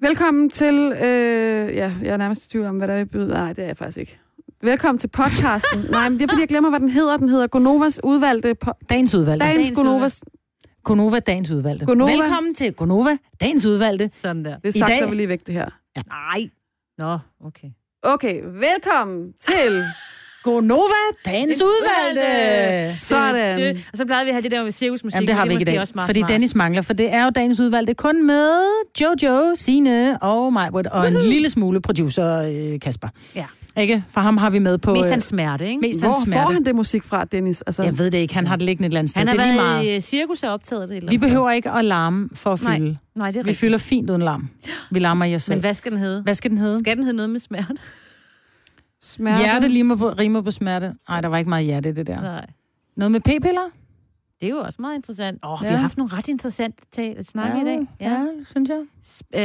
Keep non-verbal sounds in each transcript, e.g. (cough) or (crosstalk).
Velkommen til, øh, ja, jeg er nærmest i tvivl om, hvad der er i byde. Nej, det er jeg faktisk ikke. Velkommen til podcasten. (laughs) Nej, men det er fordi, jeg glemmer, hvad den hedder. Den hedder Gonovas udvalgte... Po- Dagens udvalgte. Dagens Dagens Gonovas... Gonova, dagens udvalgte. Gonova. Velkommen til Gonova, dagens udvalgte. Sådan der. Det er I sagt, dag- så vi lige væk det her. Nej. Nå, okay. Okay, velkommen til... (laughs) Gonova, dagens udvalgte. Sådan. Det, og så plejede vi at have det der med cirkusmusik. Jamen, det har vi ikke i dag, også meget fordi smart. Dennis mangler, for det er jo dagens udvalgte kun med Jojo, Sine og mig, og en lille smule producer øh, Kasper. Ja. Ikke? For ham har vi med på... Mest øh, hans smerte, ikke? mest hans Hvor smerte. får han det musik fra, Dennis? Altså, Jeg ved det ikke, han har det liggende et eller andet sted. Han har det er lige været meget. i øh, cirkus og optaget det. Eller Vi behøver ikke at larme for at Nej, fylde. Nej, det er Vi rigtigt. fylder fint uden larm. Vi larmer jer selv. Men hvad skal den hedde? Hvad skal den hedde? Skal den hedde noget med smerte? Smerte. Hjerte rimer på, rimer på smerte. Nej, der var ikke meget hjerte i det der. Nej. Noget med p-piller? Det er jo også meget interessant. Åh, oh, Ja. vi har haft nogle ret interessante tal at snakke i dag. ja, synes jeg.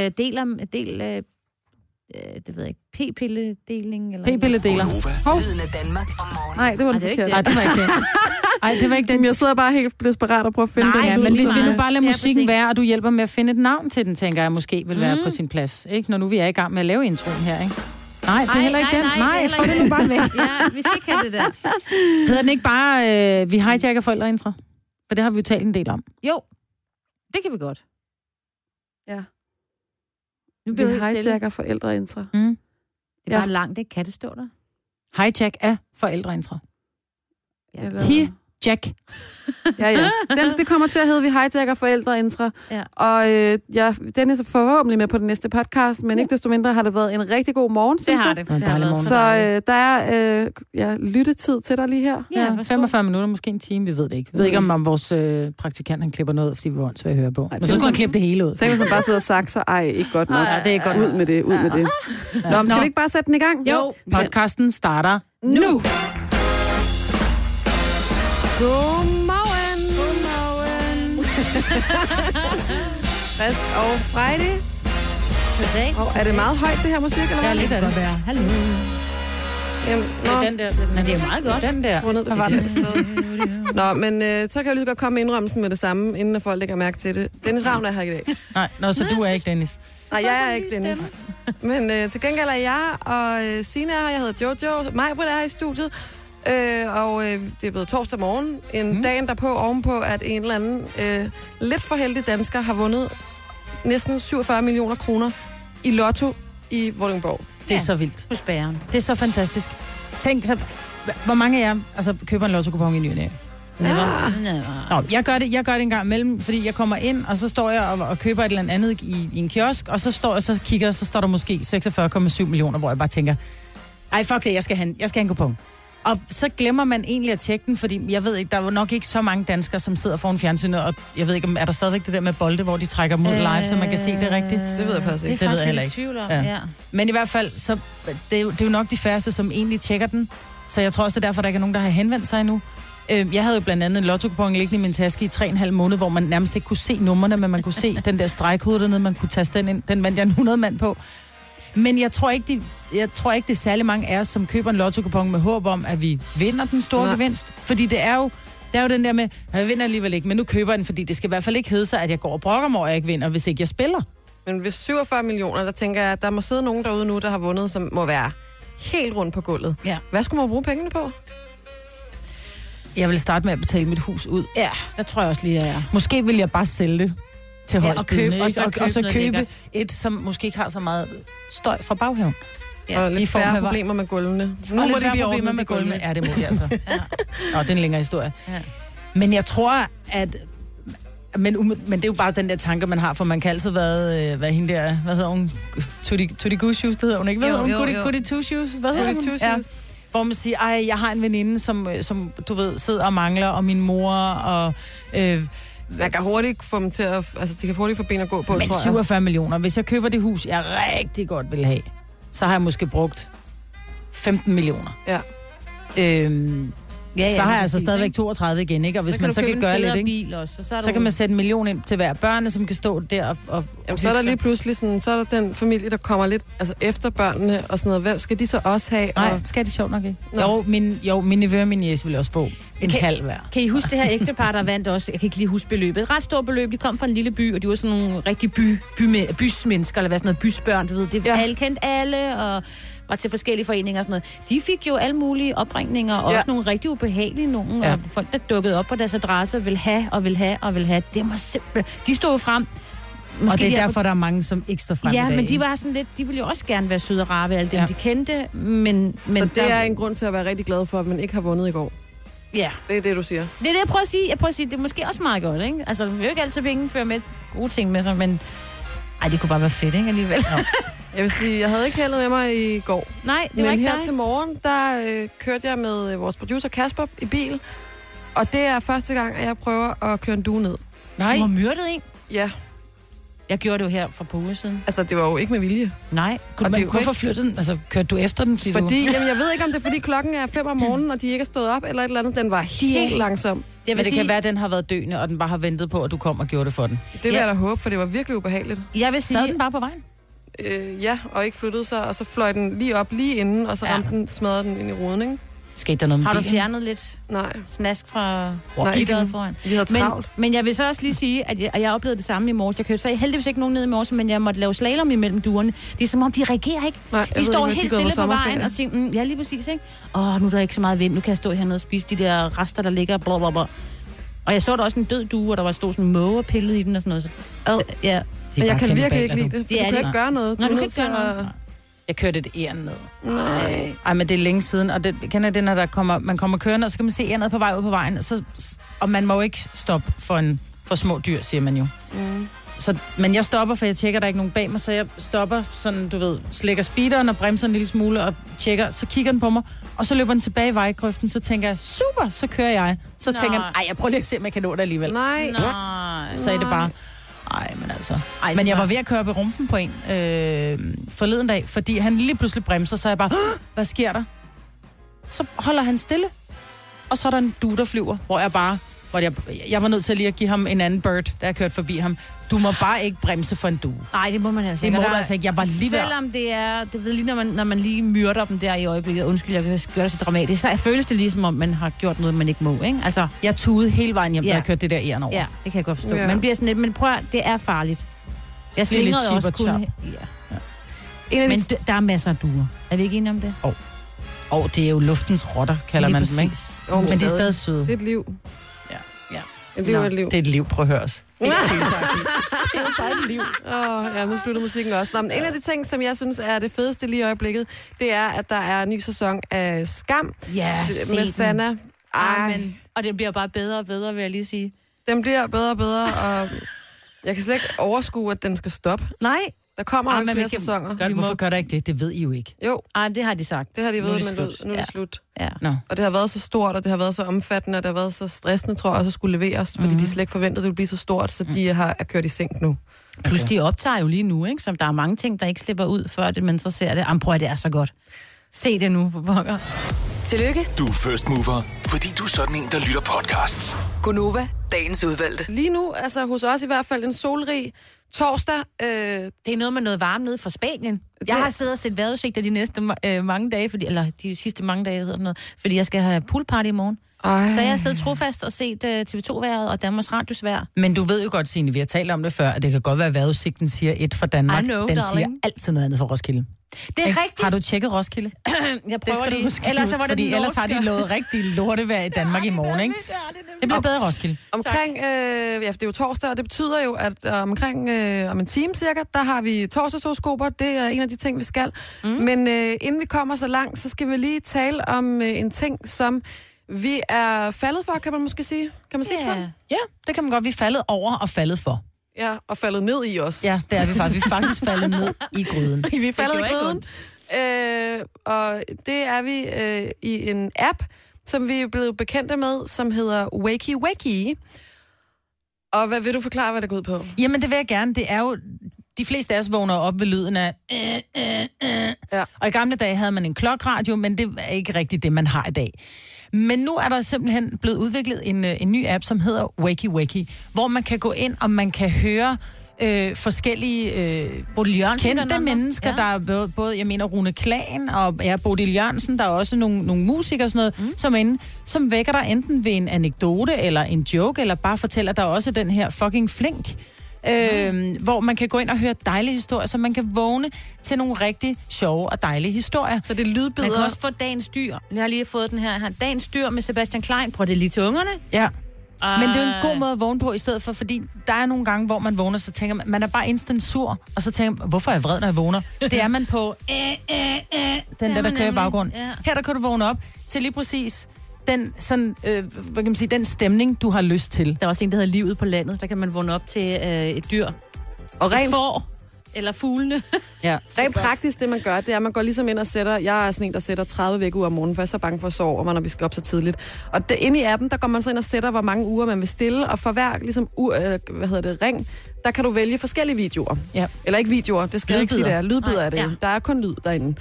Øh, del om, del, øh, øh, det ved jeg ikke, p-pilledeling? Eller P-pilledeler. Hov. Lyden af Danmark om morgenen. Nej, det var Ej, det er det. Nej, det var ikke den. Ej, det var ikke den. Jeg sidder bare helt desperat og prøver at finde Nej, den. Ja, men hvis vi nu bare lader Ja, musikken præcis. være, og du hjælper med at finde et navn til den, tænker jeg måske vil være Mm. på sin plads. Ikke? Når nu vi er i gang med at lave introen her, ikke? Nej, det er heller ikke nej, den. nej, Nej, det er få det nu ikke bare væk. (laughs) Ja, vi skal ikke have det der. Hedder den ikke bare, øh, vi hijacker forældreintra? For det har vi jo talt en del om. Jo, det kan vi godt. Ja. Nu Vi bliver vi hijacker forældreintra. Mm. Det er Ja. bare langt, det kan det stå der. Hijack af forældreintra. Ja. Eller- Hi, Jack. (laughs) Ja, ja. Den, det kommer til at hedde, vi hijacker forældreintra. Ja. Og øh, ja, den er så forhåbentlig med på den næste podcast, men ikke desto mindre har det været en rigtig god morgen, Det synes har jeg. det. var en det har morgen. Så øh, der er øh, ja, lyttetid til dig lige her. Ja, Ja, værsgo. 45 minutter, måske en time, vi ved det ikke. Vi ved ikke, om, om vores øh, praktikant han klipper noget, fordi vi var åndssvagt at høre på. Ej, Men det så kunne han sådan- klippe det hele ud. Tænk, hvis han bare sidder og sagt, så ej, ikke godt nok. Nej, det er ikke godt Ud med det, ud med det. Nå, men skal Nå. vi ikke bare sætte den i gang? Jo, podcasten starter Nu! Godmorgen! Godmorgen! (laughs) Frisk og Friday. Goddag. Og er det meget højt, det her musik, eller hvad? Ja, lidt af det. være. Hallo. Jamen, Det nå, er den der. Det er den Men det er meget godt. Den der. rundet Der var det den. sted. Nå, men øh, så kan jeg lige godt komme med indrømmelsen med det samme, inden at folk lægger mærke til det. Dennis Ravn er her i dag. Nej, nå, så du er ikke Dennis. Nej, jeg er ikke Dennis. Men øh, til gengæld er jeg, og øh, Sina er her, jeg hedder Jojo, Majbrit er her i studiet. Øh, og øh, det er blevet torsdag morgen, en Mm. dagen derpå ovenpå, at en eller anden øh, lidt for heldig dansker har vundet næsten 47 millioner kroner i lotto i Vordingborg. Det er Ja. så vildt. Hos bæren. Det er så fantastisk. Tænk så, hvor mange af jer altså, køber en lotto i ny og næ? Ja. Nå, jeg gør, det, jeg gør det en gang imellem, fordi jeg kommer ind, og så står jeg og, og køber et eller andet i, i en kiosk, og så står jeg så kigger, så står der måske 46,7 millioner, hvor jeg bare tænker, ej fuck det, jeg skal have, en- jeg skal have en kupon. Og så glemmer man egentlig at tjekke den, fordi jeg ved ikke, der er jo nok ikke så mange danskere, som sidder foran fjernsynet, og jeg ved ikke, om er der stadigvæk det der med bolde, hvor de trækker mod live, så man kan se det rigtigt. Det ved jeg faktisk Det er ikke. Det ved faktisk jeg heller lidt i tvivl om, Ja. ja. Men i hvert fald, så det er, jo, det er jo nok de færreste, som egentlig tjekker den. Så jeg tror også, det er derfor, der ikke er nogen, der har henvendt sig endnu. Øh, Jeg havde jo blandt andet en lotto liggende i min taske i 3,5 måneder, hvor man nærmest ikke kunne se numrene, men man kunne se (laughs) den der stregkode dernede, man kunne taste den ind. Den vandt jeg en 100 mand på. Men jeg tror ikke, de, jeg tror ikke det er særlig mange af os, som køber en lotto med håb om, at vi vinder den store Nej. gevinst. Fordi det er jo det er jo den der med, jeg vinder alligevel ikke, men nu køber jeg den, fordi det skal i hvert fald ikke hedde sig, at jeg går og brokker mig at jeg ikke vinder, hvis ikke jeg spiller. Men hvis 47 millioner, der tænker jeg, at der må sidde nogen derude nu, der har vundet, som må være helt rundt på gulvet. Ja. Hvad skulle man bruge pengene på? Jeg vil starte med at betale mit hus ud. Ja, der tror jeg også lige, at jeg er. Måske vil jeg bare sælge det til Ja, og købe- og og, købe og så købe lækkert. et, som måske ikke har så meget støj fra baghaven. Ja, og i lidt form af færre problemer med gulvene. Nu og må lidt de blive problemer med gulvene. Ja, det må de altså. (laughs) Ja. Nå, det er en længere historie. Ja. Men jeg tror, at... Men, men det er jo bare den der tanke, man har, for man kan altid være, øh, hvad hende der, hvad hedder hun? Tutti, tutti Goose Shoes, det hedder hun ikke. Hvad Jo, hedder hun? Goody, Two Shoes? Hvad hedder hun? two Ja. Hvor man siger, ej, jeg har en veninde, som, øh, som du ved, sidder og mangler, og min mor, og... Øh, Man kan hurtigt få dem til at... Altså, de kan hurtigt få ben at gå på, Men tror jeg. 47 millioner. Hvis jeg køber det hus, jeg rigtig godt vil have, så har jeg måske brugt 15 millioner. Ja. Øhm, Ja, så har jeg altså stadigvæk ikke? 32 igen, ikke? Og hvis Så man så kan gøre lidt, ikke? bil også, så, Så kan man sætte en million ind til hver børn, som kan stå der og, og Jamen, så er der lige pludselig sådan, så er der den familie, der kommer lidt altså efter børnene og sådan noget. Hvem skal de så også have? Nej, Og, skal det sjovt nok ikke? Nå. Jo, min, jo, min nevø og min jæs vil også få en Kan- halv hver. Kan I huske det her ægtepar, der vandt også? Jeg kan ikke lige huske beløbet. Et ret stort beløb. De kom fra en lille by, og de var sådan nogle rigtig by, by, bysmennesker, eller hvad sådan noget, bysbørn, du ved. Det, Ja. ja. Alle kendte alle, og var til forskellige foreninger og sådan noget. De fik jo alle mulige opringninger, og Ja. også nogle rigtig ubehagelige nogen, Ja. og folk, der dukkede op på deres adresse, vil have og vil have og vil have. Det var simpelthen... De stod frem. Og det er de derfor, der er mange, som ikke står frem i Ja, dag. men de var sådan lidt, de ville jo også gerne være søde og rare ved alle dem, ja. de kendte, men... men så det der, er en grund til at være rigtig glad for, at man ikke har vundet i går. Ja, Det er det, du siger. det er det, jeg prøver at sige. Jeg prøver at sige, det er måske også meget godt, ikke? Altså, vi vil jo ikke altid penge føre med gode ting med sig, men... Ej, det kunne bare være fedt, ikke, alligevel? Ja. (laughs) Jeg vil sige, jeg havde ikke heldet med mig i går. Nej, det Men var ikke her dig. til morgen, der øh, kørte jeg med øh, vores producer Kasper i bil. Og det er første gang, at jeg prøver at køre en due ned. Nej, Du har myrdet en. Ja, Jeg gjorde det jo her for par uger siden. altså det var jo ikke med vilje. Nej. kunne og man, det jo hvorfor flyttede den? Altså, kørte du efter den? Fordi, Fordi, jamen, jeg ved (laughs) ikke, om det er, fordi klokken er 5 om morgenen, og de ikke er stået op, eller et eller andet. Den var helt langsom. Jeg vil, Men det sige, kan være, at den har været døende, og den bare har ventet på, at du kom og gjorde det for den. Det vil Ja. jeg da håbe, for det var virkelig ubehageligt. jeg vil Sad sige, den bare på vejen? Øh, ja, og ikke flyttede sig, og så fløj den lige op lige inden, og så Ja. ramte den, smadrede den ind i ruden, ikke? Skete der noget med har du bilen? fjernet lidt Nej, snask fra gitteret foran? vi havde Men, travlt. men jeg vil så også lige sige, at jeg, at jeg oplevede det samme i morges. Jeg kørte så heldigvis ikke nogen ned i morges, men jeg måtte lave slalom imellem duerne. Det er som om, de reagerer ikke. Nej, De står ikke, helt de stille på vejen og tænker, mm, ja lige præcis, ikke? Åh, nu er der ikke så meget vind, nu kan jeg stå hernede og spise de der rester, der ligger, bla bla bla. Og jeg så der også en død due, og der var stod sådan en måge og pillet i den og sådan noget. Så, Ad. ja. Men jeg kan virkelig ikke lide du. det, for Det du kan det. ikke gøre noget. Nå, er du kan ikke gøre noget. Jeg kørte et æren ned. Nej. Ej, men det er længe siden, og det, kender det, når der kommer, man kommer kørende, og så kan man se ærenet på vej ud på vejen, så, og man må jo ikke stoppe for, en, for små dyr, siger man jo. Mm. Så, men jeg stopper, for jeg tjekker, der er ikke nogen bag mig, så jeg stopper sådan, du ved, slækker speederen og bremser en lille smule og tjekker, så kigger den på mig, og så løber den tilbage i vejkrøften, så tænker jeg, super, så kører jeg. Så Nå. tænker jeg, ej, jeg prøver lige at se, om jeg kan nå det alligevel. Nej. Nej. Så er det bare, ej, men altså. Ej, Men jeg var- ved at køre i rumpen på en øh, forleden dag, fordi han lige pludselig bremser, så jeg bare, "Åh, hvad sker der? Så holder han stille, og så er der en du, der flyver, hvor jeg bare, hvor jeg, jeg var nødt til lige at give ham en anden bird, da jeg kørte forbi ham. Du må bare ikke bremse for en du. Nej, det må man altså Det ikke. må Og du altså ikke. Jeg var lige ved. Selvom det er, det ved lige, når man, når man lige myrder dem der i øjeblikket, undskyld, jeg gøre det så dramatisk, så føles det ligesom, om man har gjort noget, man ikke må, ikke? Altså, Jeg tudede hele vejen hjem, da Ja. jeg kørte det der æren over. ja, det kan jeg godt forstå. Ja. Ja. Man bliver sådan lidt, men prøv at, det er farligt. Jeg Det lidt slingrede også kun... Ja. Af Men der er masser af duer. Er vi ikke enige om det? Og det er jo luftens rotter, kalder Lige man dem, ikke? præcis. Jo, Men de er stadig søde. Det et liv. Et liv Nå. er et liv. Det er et liv, prøv at høre os. (laughs) Det er jo bare et liv. Åh, ja, nu slutter musikken også. Nå, men en af de ting, som jeg synes er det fedeste lige i øjeblikket, det er, at der er en ny sæson af Skam Ja, se med den. Sanna. Ej, Amen. Og det bliver bare bedre og bedre, vil jeg lige sige. den bliver bedre og bedre, og jeg kan slet ikke overskue, at den skal stoppe. Nej, Der kommer Ej, jo men flere sæsoner. Gør, Vi må- hvorfor gør der ikke det? Det ved I jo ikke. Jo, Ej, det har de sagt. det har de Nu er ved, det men slut. nu er det slut. Ja. Og det har været så stort, og det har været så omfattende, og det har været så stressende, tror jeg, også at skulle leveres, fordi Mhm. de slet ikke forventede, at det ville blive så stort, så de har er kørt i sænk nu. Plus de optager jo lige nu, ikke? Så der er mange ting, der ikke slipper ud, før det, man så ser det. Jamen, prøv at det er så godt. Se det nu, for pokker. Tillykke, Du er first mover, fordi du er sådan en, der lytter podcasts. Gunova, dagens udvalgte. Lige nu, altså hos os i hvert fald, en solrig torsdag. Øh, Det er noget med noget varme nede fra Spanien. Jeg Det- har siddet og set vejrudsigter de næste øh, mange dage, fordi, eller de sidste mange dage, sådan noget, fordi jeg skal have poolparty i morgen. ej. Så jeg har siddet trofast og set øh, TV2-været og Danmarks Radios vejr. Men du ved jo godt, Signe, vi har talt om det før, at det kan godt være, at vejrudsigten siger et for Danmark. I know, Den darling. siger altid noget andet for Roskilde. Det er Ikke? rigtigt. Har du tjekket Roskilde? (clears throat) Jeg Det prøver skal du lige. huske. Ellers så var det fordi den ellers har de norske. lovet rigtig lortevejr i (laughs) Danmark i morgen, ikke? Det bliver bedre Roskilde. Omkring, øh, ja, det er jo torsdag, og det betyder jo, at øh, omkring øh, om en time cirka, der har vi torsdagshoroskoper. Det er en af de ting, vi skal. Mm. Men øh, inden vi kommer så langt, så skal vi lige tale om øh, en ting, som vi er faldet for, kan man måske sige. Kan man sige det Ja. sådan? Ja, det kan man godt. Vi er faldet over og faldet for. Ja, og faldet ned i os. Ja, det er vi faktisk. Vi er faktisk faldet ned i gryden. (laughs) vi er faldet i gryden. Øh, og det er vi øh, i en app, som vi er blevet bekendte med, som hedder Wakey Wakey. Og hvad vil du forklare, hvad det går ud på? Jamen, det vil jeg gerne. Det er jo... De fleste af os vågner op ved lyden af... Øh, øh, øh. Ja. Og i gamle dage havde man en klokradio, men det er ikke rigtigt det, man har i dag. Men nu er der simpelthen blevet udviklet en, øh, en ny app, som hedder Wakey Wakey, hvor man kan gå ind, og man kan høre øh, forskellige øh, Bodil Jørgensen kendte andet. mennesker. Ja. Der er både, både, jeg mener, Rune Klagen og ja, Bodil Jørgensen. Der er også nogle, nogle musikere og sådan noget, mm. som, er inde, som vækker dig enten ved en anekdote eller en joke, eller bare fortæller dig også den her fucking flink. Øh, hvor man kan gå ind og høre dejlige historier, så man kan vågne til nogle rigtig sjove og dejlige historier. Så det er Man kan lydbilleder. også få dagens dyr. Jeg har lige fået den her. her. Dagens dyr med Sebastian Klein. Prøv det lige til ungerne. Ja. Ah. Men det er jo en god måde at vågne på, i stedet for, fordi der er nogle gange, hvor man vågner, så tænker man, man er bare instant sur, og så tænker man, hvorfor er jeg vred, når jeg vågner? Det er man på, øh, øh, øh, den der, der kører i baggrunden. Ja. Her der kan du vågne op til lige præcis den, sådan, øh, hvad kan man sige, den stemning, du har lyst til. Der er også en, der hedder Livet på landet. Der kan man vågne op til øh, et dyr. Og rent, får. Eller fuglene. (laughs) Ja. rent praktisk, det man gør, det er, at man går ligesom ind og sætter... Jeg er sådan en, der sætter 30 væk om morgenen, for jeg er så bange for at sove, og man, når vi skal op så tidligt. Og det, inde i appen, der går man så ind og sætter, hvor mange uger man vil stille, og for hver ligesom, u, øh, hvad hedder det, ring, der kan du vælge forskellige videoer. Ja. Eller ikke videoer, det skal jeg ikke sige, det er. Lydbidder Nej, er det. Ja. Der er kun lyd derinde.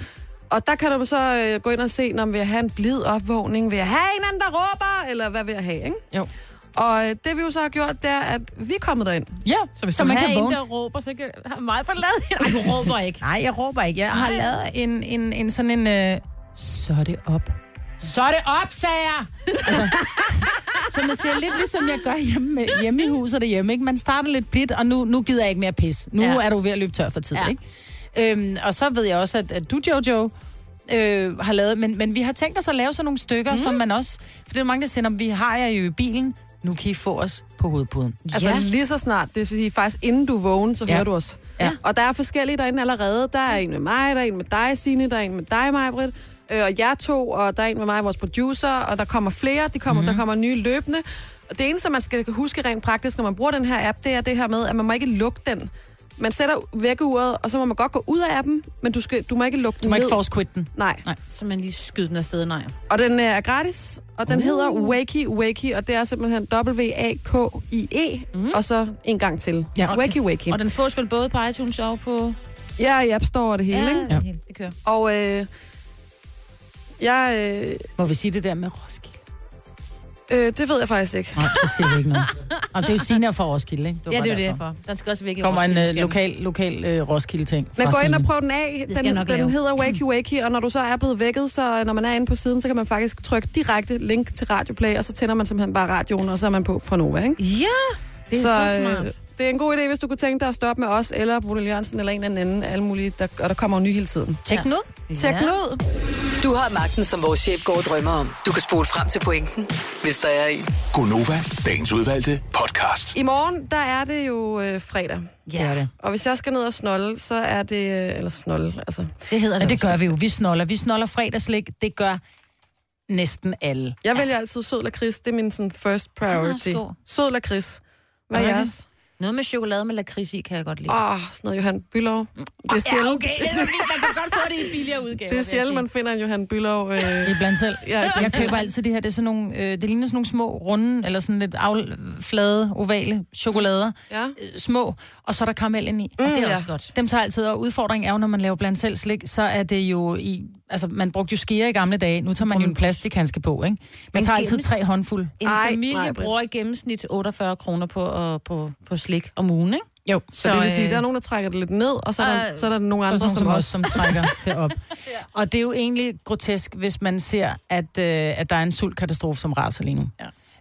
Og der kan du så øh, gå ind og se, om vil jeg have en blid opvågning, vil jeg have en anden, der råber, eller hvad vil jeg have, ikke? Jo. Og øh, det vi jo så har gjort, det er, at vi er kommet derind. Ja, så, hvis Så så man man kan en, vågne. der råber, så kan have mig forladet. Ej, du råber ikke. Nej, jeg råber ikke. Jeg har Nej. lavet en, en, en sådan en... Øh, så er det op. Så er det op, sagde jeg! altså, som jeg siger, lidt ligesom jeg gør hjemme, med, hjemme i huset derhjemme. Ikke? Man starter lidt blidt, og nu, nu gider jeg ikke mere pis. Nu Ja. er du ved at løbe tør for tid. Ja. Ikke? Øhm, og så ved jeg også, at, at du, Jojo, øh, har lavet... Men, men vi har tænkt os at lave sådan nogle stykker, mm. som man også... For det er mange, der "Nå, vi har jer jo i bilen. Nu kan I få os på hovedpuden. Altså Ja. lige så snart, det vil sige faktisk inden du vågner, så Ja. hører du os. Ja. Og der er forskellige derinde allerede. Der er en med mig, der er en med dig, Signe, der er en med dig, Majbrit, øh, og jer to, og der er en med mig, vores producer, og der kommer flere, de kommer, mm. der kommer nye løbende. Og det eneste, man skal huske rent praktisk, når man bruger den her app, det er det her med, at man må ikke lukke den. Man sætter vækkeuret, og så må man godt gå ud af appen, men du, skal, du må ikke lukke Du den må ned. ikke force quit den. Nej. Så man lige skyder den afsted, nej. Og den er gratis, og den uh. hedder Wakey Wakey, og det er simpelthen W-A-K-I-E, mm. og så en gang til. Ja. Ja. Wakey Wakey. Og den fås vel både på iTunes og på... Ja, i App Store og det hele, ja. ikke? ja. det kører. Og øh, jeg, øh, Må vi sige det der med Roskilde? Øh, det ved jeg faktisk ikke. Nej, så siger vi ikke noget. Og det er jo Signe fra Roskilde, ikke? Ja, det er derfor. derfor. Den skal også væk i kommer en Roskilde, uh, skal lokal, lokal uh, Roskilde-ting Men gå ind og prøv den af. Det skal Den, jeg nok den lave. hedder Wakey Wakey, og når du så er blevet vækket, så når man er inde på siden, så kan man faktisk trykke direkte link til Radioplay, og så tænder man simpelthen bare radioen, og så er man på fra Nova, ikke? den. Ja, det er så, så øh, smart. det er en god idé, hvis du kunne tænke dig at stoppe med os, eller Bodil Jørgensen, eller en eller anden, alle mulige, der, og der kommer jo nye hele tiden. Tjek den ud. Tjek Ja. den ud. Du har magten, som vores chef går og drømmer om. Du kan spole frem til pointen, hvis der er en. Gonova, dagens udvalgte podcast. I morgen, der er det jo øh, fredag. Det er det. Og hvis jeg skal ned og snolde, så er det... Øh, eller snolde, altså... Det hedder Ja, det det gør vi jo. Vi snoller. Vi snoller fredagslik. Det gør næsten alle. Jeg vælger altid sød lakrids. Det er min sådan, first priority. Sød lakrids. Hvad er jeres? Noget med chokolade med lakrids i, kan jeg godt lide. Åh, oh, sådan noget Johan Bylov. Det er ja, sjældent, okay. Det er. Man kan godt få det i billigere udgave. det er sjældent man finder en Johan Bylov. Øh, Det er blandt selv. ja, Jeg køber altid det her. Det, er sådan nogle, øh, det ligner sådan nogle små, runde, eller sådan lidt afflade, ovale chokolader. ja. Øh, små, og så er der karamel ind i. Og det er ja. også godt. Dem tager altid, og udfordringen er jo, når man laver blandt selv slik, så er det jo i... Altså, man brugte jo skære i gamle dage. Nu tager man jo en plastikhandske på, ikke? Man Men tager altid tre håndfuld. En Ej, familie nej, bruger i gennemsnit 48 kroner på, uh, på, på slik om ugen, ikke? Jo. Så det vil sige, der er nogen, der trækker det lidt ned, og så er der, Øh, så er der nogle Og andre, som, som os, også... som trækker (laughs) det op. Og det er jo egentlig grotesk, hvis man ser, at, øh, at der er en sultkatastrofe, som raser lige nu.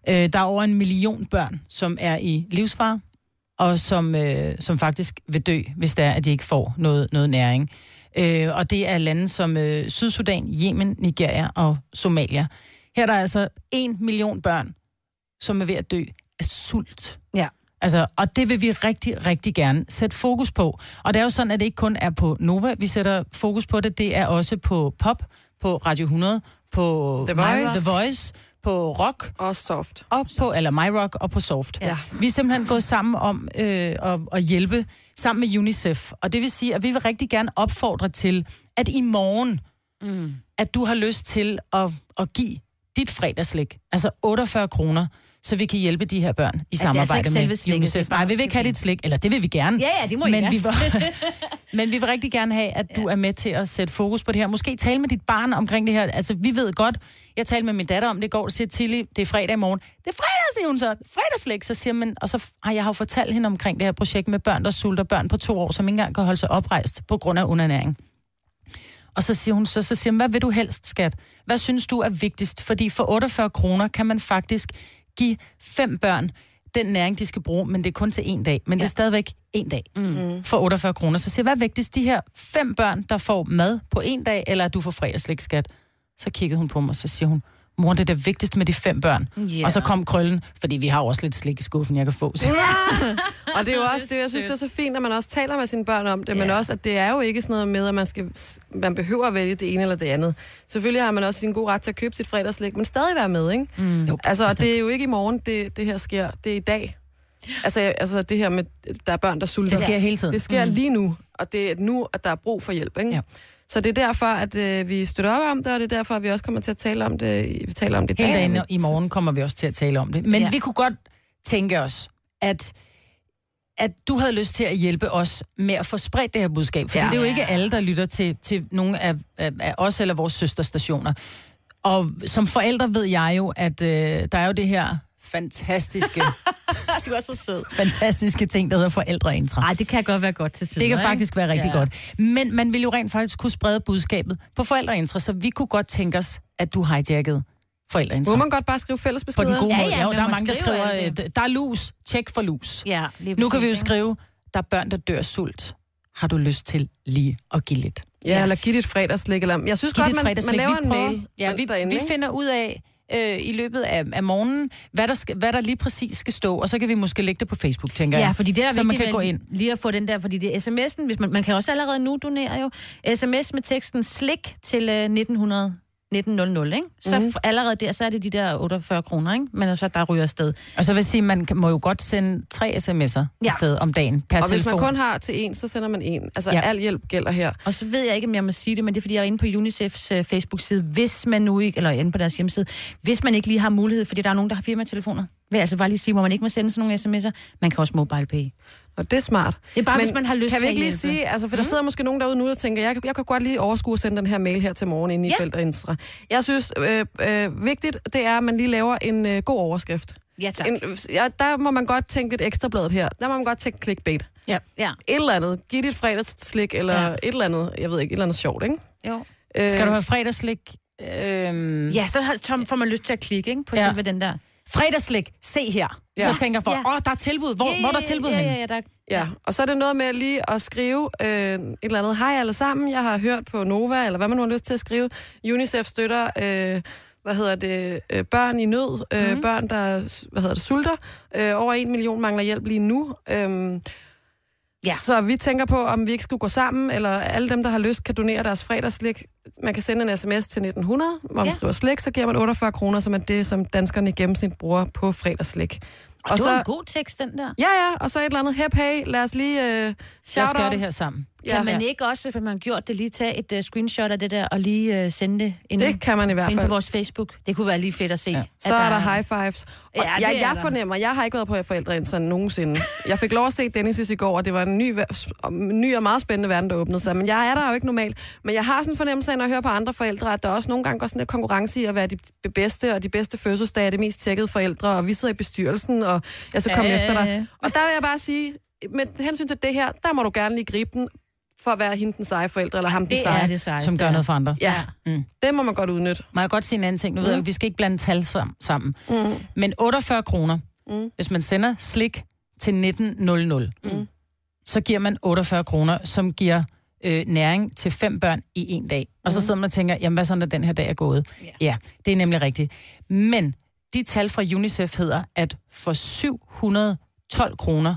Ja. Øh, der er over en million børn, som er i livsfare, og som, øh, som faktisk vil dø, hvis det er, at de ikke får noget, noget næring. Øh, og det er lande som øh, Sydsudan, Yemen, Nigeria og Somalia. Her er der altså en million børn, som er ved at dø af sult. Ja. Altså, og det vil vi rigtig, rigtig gerne sætte fokus på. Og det er jo sådan, at det ikke kun er på Nova, vi sætter fokus på det. Det er også på Pop, på Radio 100, på The Voice. The Voice på Rock, Og soft. og på, eller My Rock og på Soft. Ja. Vi er simpelthen gået sammen om øh, at, at hjælpe sammen med UNICEF. Og det vil sige, at vi vil rigtig gerne opfordre til, at i morgen, mm. at du har lyst til at, at give dit fredagslik, altså 48 kroner, så vi kan hjælpe de her børn i altså samarbejde selve med slikket, UNICEF. Nej, vi vil ikke have dit slik, eller det vil vi gerne. Ja, ja, det må I men gerne. vi, vil, (laughs) men vi vil rigtig gerne have, at du er med til at sætte fokus på det her. Måske tale med dit barn omkring det her. Altså, vi ved godt, jeg talte med min datter om det i går, siger Tilly, det er fredag i morgen. Det er fredag, siger hun så. Fredagslæg, så siger man, og så har jeg har jo fortalt hende omkring det her projekt med børn, der sulter børn på to år, som ikke engang kan holde sig oprejst på grund af undernæring. Og så siger hun så, så siger hun, hvad vil du helst, skat? Hvad synes du er vigtigst? Fordi for 48 kroner kan man faktisk give fem børn den næring, de skal bruge, men det er kun til en dag. Men ja. det er stadigvæk en dag mm. for 48 kroner. Så siger hvad er vigtigst? De her fem børn, der får mad på en dag, eller at du får fredagslæg, skat? Så kiggede hun på mig, og så siger hun, mor, det er det vigtigste med de fem børn. Ja. Og så kom krøllen, fordi vi har jo også lidt slik i skuffen, jeg kan få. Så. Og det er jo også det, jeg synes, det er så fint, at man også taler med sine børn om det, men også, at det er jo ikke sådan noget med, at man, skal, man behøver at vælge det ene eller det andet. Selvfølgelig har man også sin god ret til at købe sit fredagslæg, men stadig være med, ikke? Mm. Jo, Altså, og det er jo ikke i morgen, det, det her sker. Det er i dag. Altså, altså det her med, der er børn, der sulter. Det sker hele tiden. Det sker mm. lige nu, og det er nu, at der er brug for hjælp, ikke? Ja. Så det er derfor, at øh, vi støtter op om det, og det er derfor, at vi også kommer til at tale om det. Vi taler om det i Hele dag. dagen i morgen kommer vi også til at tale om det. Men Ja. vi kunne godt tænke os, at at du havde lyst til at hjælpe os med at få spredt det her budskab. For Ja. ja. det er jo ikke alle, der lytter til, til nogle af, af, af os eller vores søsterstationer. Og som forældre ved jeg jo, at øh, der er jo det her fantastiske, (laughs) Du er så sød. fantastiske ting, der hedder forældreintra. Nej, det kan godt være godt til tider. Det kan ikke? faktisk være rigtig Ja. ja. godt. Men man vil jo rent faktisk kunne sprede budskabet på forældreintra, så vi kunne godt tænke os, at du hijackede forældreintra. Må man godt bare skrive fælles På beskeder? den gode Ja, måde. ja, Ja, man der er mange, der skrive skriver, øh, der er lus, tjek for lus. Ja, lige Nu kan vi jo skrive, der er børn, der dør sult. Har du lyst til lige at give lidt? Ja, eller giv dit fredagslæg. Eller... Jeg synes Giv godt, man, man laver Vi en prøver- mail Ja, vi, derinde, vi finder ud af øh, i løbet af, af morgenen, hvad der, skal, hvad der lige præcis skal stå, og så kan vi måske lægge det på Facebook, tænker Ja, jeg. fordi det er så man kan gå ind. lige at få den der, fordi det er sms'en, hvis man, man kan også allerede nu donere jo, sms med teksten slik til øh, 1900. 1900, ikke? Så mm. allerede der, så er det de der 48 kroner, ikke? Men altså, der ryger afsted. Og så vil jeg sige, man må jo godt sende tre sms'er ja. Ja. sted om dagen per Og hvis telefon. man kun har til en, så sender man en. Altså, Ja. al hjælp gælder her. Og så ved jeg ikke, om jeg må sige det, men det er, fordi jeg er inde på UNICEFs uh, Facebook-side, hvis man nu ikke, eller inde på deres hjemmeside, hvis man ikke lige har mulighed, fordi der er nogen, der har firmatelefoner, vil jeg altså bare lige sige, hvor man ikke må sende sådan nogle sms'er, man kan også mobile pay. Og det er smart. Det er bare, hvis man har lyst kan vi ikke lige sige, altså, for der sidder måske nogen derude nu, der tænker, jeg, kan- jeg kan godt lige overskue at sende den her mail her til morgen inde i Ja. ja. Forældreintra. Jeg synes, øh, øh, vigtigt, det er, at man lige laver en øh, god overskrift. Ja, tak. En, ja, der må man godt tænke lidt ekstrabladet her. Der må man godt tænke clickbait. Ja. Ja, Et eller andet. Giv dit fredagsslik, eller Ja. et eller andet, jeg ved ikke, et eller andet sjovt, ikke? jo. Øh, Skal du have fredagslik? Øhm, Ja, så har, Tom, får man lyst til at klikke, ikke? På Ja. den der. Fredagslik, se her. Ja. Ja. Så tænker folk, åh, Ja. oh, der er tilbud. Hvor, Ja, hvor er der ja, tilbud ja, henne? ja, ja, der, Ja, og så er det noget med lige at skrive øh, et eller andet. Hej alle sammen, jeg har hørt på Nova, eller hvad man nu har lyst til at skrive. UNICEF støtter, øh, hvad hedder det, øh, børn i nød, øh, mm. børn, der hvad hedder det, sulter. Øh, over en million mangler hjælp lige nu. Øhm, Ja. Så vi tænker på, om vi ikke skulle gå sammen, eller alle dem, der har lyst, kan donere deres fredagslik. Man kan sende en sms til 1900, hvor man Ja. skriver slik, så giver man 48 kroner, som er det, som danskerne i gennemsnit bruger på fredagslik. og, og det var en god tekst, den der. Ja, ja, og så et eller andet, hep, hey, lad os lige uh, Lad os shout gøre det her sammen. Ja, kan man ikke også, hvis man har gjort det, lige tage et uh, screenshot af det der, og lige uh, sende det ind, Det kan man i hvert ind på fald. vores Facebook? Det kunne være lige fedt at se. Ja. Så er der high fives. Og Ja, jeg, jeg der. fornemmer, jeg har ikke været på forældreintra nogensinde. Jeg fik lov at se Dennis i går, og det var en ny, ny og meget spændende verden, der åbnede sig. Men jeg er der jo ikke normalt. Men jeg har sådan en fornemmelse af, når jeg hører på andre forældre, at der også nogle gange går sådan lidt konkurrence i at være de bedste, og de bedste fødselsdage de mest tjekkede forældre, og vi sidder i bestyrelsen, og jeg skal komme Ja. efter dig. Og der vil jeg bare sige, med hensyn til det her, der må du gerne lige gribe den, for at være hende den seje forældre, eller ham den Det seje. er det sejeste. Som gør noget for andre. Ja, Mm. det må man godt udnytte. Må jeg godt sige en anden ting? Nu ved jeg, ikke, vi skal ikke blande tal sam- sammen. Mm. Men 48 kroner, Mm. hvis man sender slik til 1900, Mm. så giver man 48 kroner, som giver øh, næring til fem børn i en dag. Og så sidder man og tænker, jamen hvad så, når den her dag er gået? Ja. Ja, det er nemlig rigtigt. Men de tal fra UNICEF hedder, at for 712 kroner,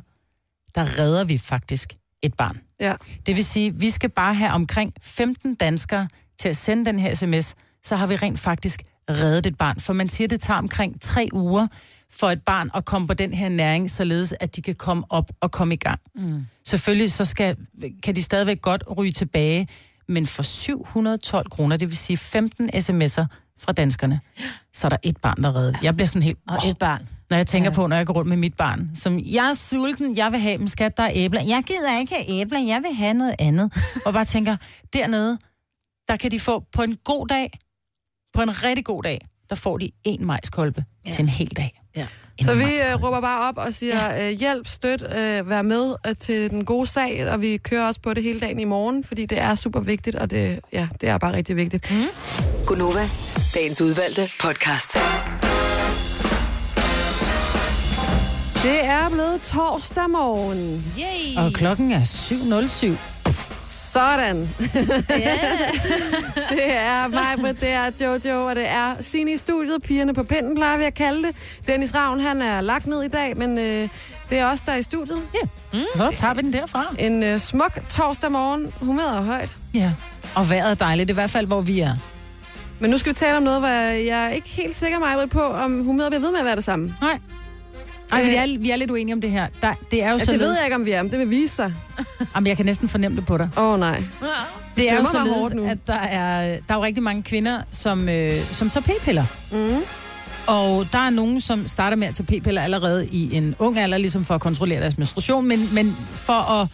der redder vi faktisk et barn. Ja. Det vil sige, vi skal bare have omkring 15 danskere til at sende den her sms, så har vi rent faktisk reddet et barn. For man siger, det tager omkring tre uger for et barn at komme på den her næring, således at de kan komme op og komme i gang. Mm. Selvfølgelig så skal, kan de stadigvæk godt ryge tilbage, men for 712 kroner, det vil sige 15 sms'er fra danskerne, så er der et barn, der er reddet. Jeg bliver sådan helt... Og et barn. Når jeg tænker ja. på, når jeg går rundt med mit barn. Som, jeg er sulten, jeg vil have dem, skat, der er æbler. Jeg gider ikke have æbler, jeg vil have noget andet. (laughs) og bare tænker, dernede, der kan de få på en god dag, på en rigtig god dag, der får de en majskolbe ja. til en hel dag. Ja. En Så vi øh, råber bare op og siger, ja. øh, hjælp, støt, øh, vær med øh, til den gode sag, og vi kører også på det hele dagen i morgen, fordi det er super vigtigt, og det, ja, det er bare rigtig vigtigt. Mm. Gunova, dagens udvalgte podcast. Det er blevet torsdag morgen. Yay! Og klokken er 7.07. Sådan. (laughs) det er mig, det er Jojo, og det er Signe i studiet. Pigerne på pinden plejer vi at kalde det. Dennis Ravn, han er lagt ned i dag, men øh, det er os, der er i studiet. Mm. Så tager vi den derfra. En øh, smuk torsdag morgen. Humøret er højt. Ja. Og vejret er dejligt, det er i hvert fald, hvor vi er. Men nu skal vi tale om noget, hvor jeg er ikke helt sikker mig på, om humøret bliver ved med at være det samme. Nej. Ej, vi er, vi er lidt uenige om det her. Der, det er jo Ja, så det ved jeg ikke, om vi er, men det vil vise sig. (laughs) Jamen, jeg kan næsten fornemme det på dig. Åh oh, nej. Det er jo således, hårdt nu. at der er, der er jo rigtig mange kvinder, som, øh, som tager p-piller. Mm. Og der er nogen, som starter med at tage p-piller allerede i en ung alder, ligesom for at kontrollere deres menstruation, men, men for at,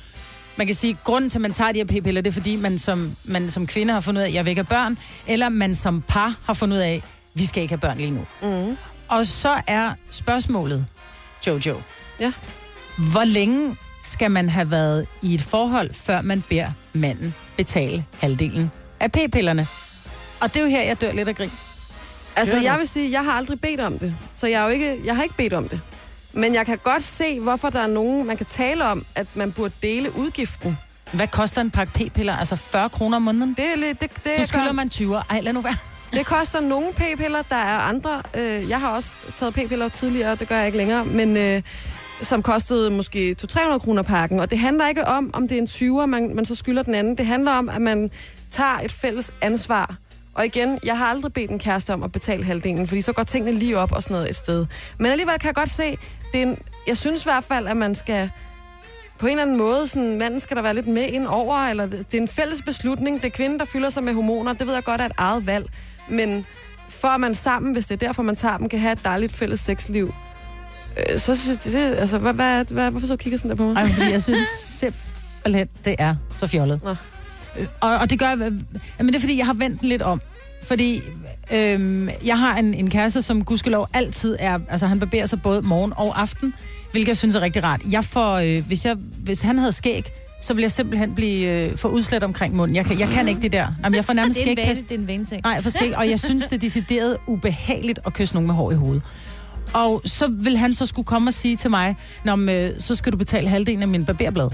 man kan sige, grunden til, at man tager de her p-piller, det er fordi, man som, man som kvinde har fundet ud af, at jeg have børn, eller man som par har fundet ud af, at vi skal ikke have børn lige nu. Mm. Og så er spørgsmålet, Jojo, Ja. hvor længe skal man have været i et forhold, før man beder manden betale halvdelen af p-pillerne? Og det er jo her, jeg dør lidt af grin. Altså, jeg vil sige, jeg har aldrig bedt om det. Så jeg, er jo ikke, jeg har ikke bedt om det. Men jeg kan godt se, hvorfor der er nogen, man kan tale om, at man burde dele udgiften. Hvad koster en pakke p-piller? Altså 40 kroner om måneden? Det er lidt... Det, det, Du skylder gør- man 20. Ej, lad nu være. Det koster nogle p-piller, der er andre. Øh, jeg har også taget p-piller tidligere, det gør jeg ikke længere, men øh, som kostede måske 200-300 kroner pakken. Og det handler ikke om, om det er en 20'er, man, man så skylder den anden. Det handler om, at man tager et fælles ansvar. Og igen, jeg har aldrig bedt en kæreste om at betale halvdelen, fordi så går tingene lige op og sådan noget et sted. Men alligevel kan jeg godt se, det er en, jeg synes i hvert fald, at man skal på en eller anden måde, sådan, manden skal der være lidt med ind over, eller det, er en fælles beslutning. Det er kvinden, der fylder sig med hormoner. Det ved jeg godt er et eget valg. Men for at man sammen, hvis det er derfor, man tager dem, kan have et dejligt fælles sexliv, øh, så synes jeg, det, altså, hvad, hvad, hvad, hvorfor så kigger sådan der på mig? Ej, fordi jeg synes simpelthen, det er så fjollet. Nå. Øh, Og, og det gør jeg, men det er fordi, jeg har vendt den lidt om. Fordi øhm, jeg har en, en kæreste, som gudskelov altid er, altså han barberer sig både morgen og aften, hvilket jeg synes er rigtig rart. Jeg får, øh, hvis, jeg, hvis han havde skæg, så ville jeg simpelthen blive øh, for udslet omkring munden. Jeg kan, jeg kan ikke det der. Jamen, jeg får (laughs) nærmest Det er en vane, det er en vaneting. Nej, for skæg, og jeg synes, det er decideret ubehageligt at kysse nogen med hår i hovedet. Og så vil han så skulle komme og sige til mig, Nå, men, øh, så skal du betale halvdelen af min barberblad.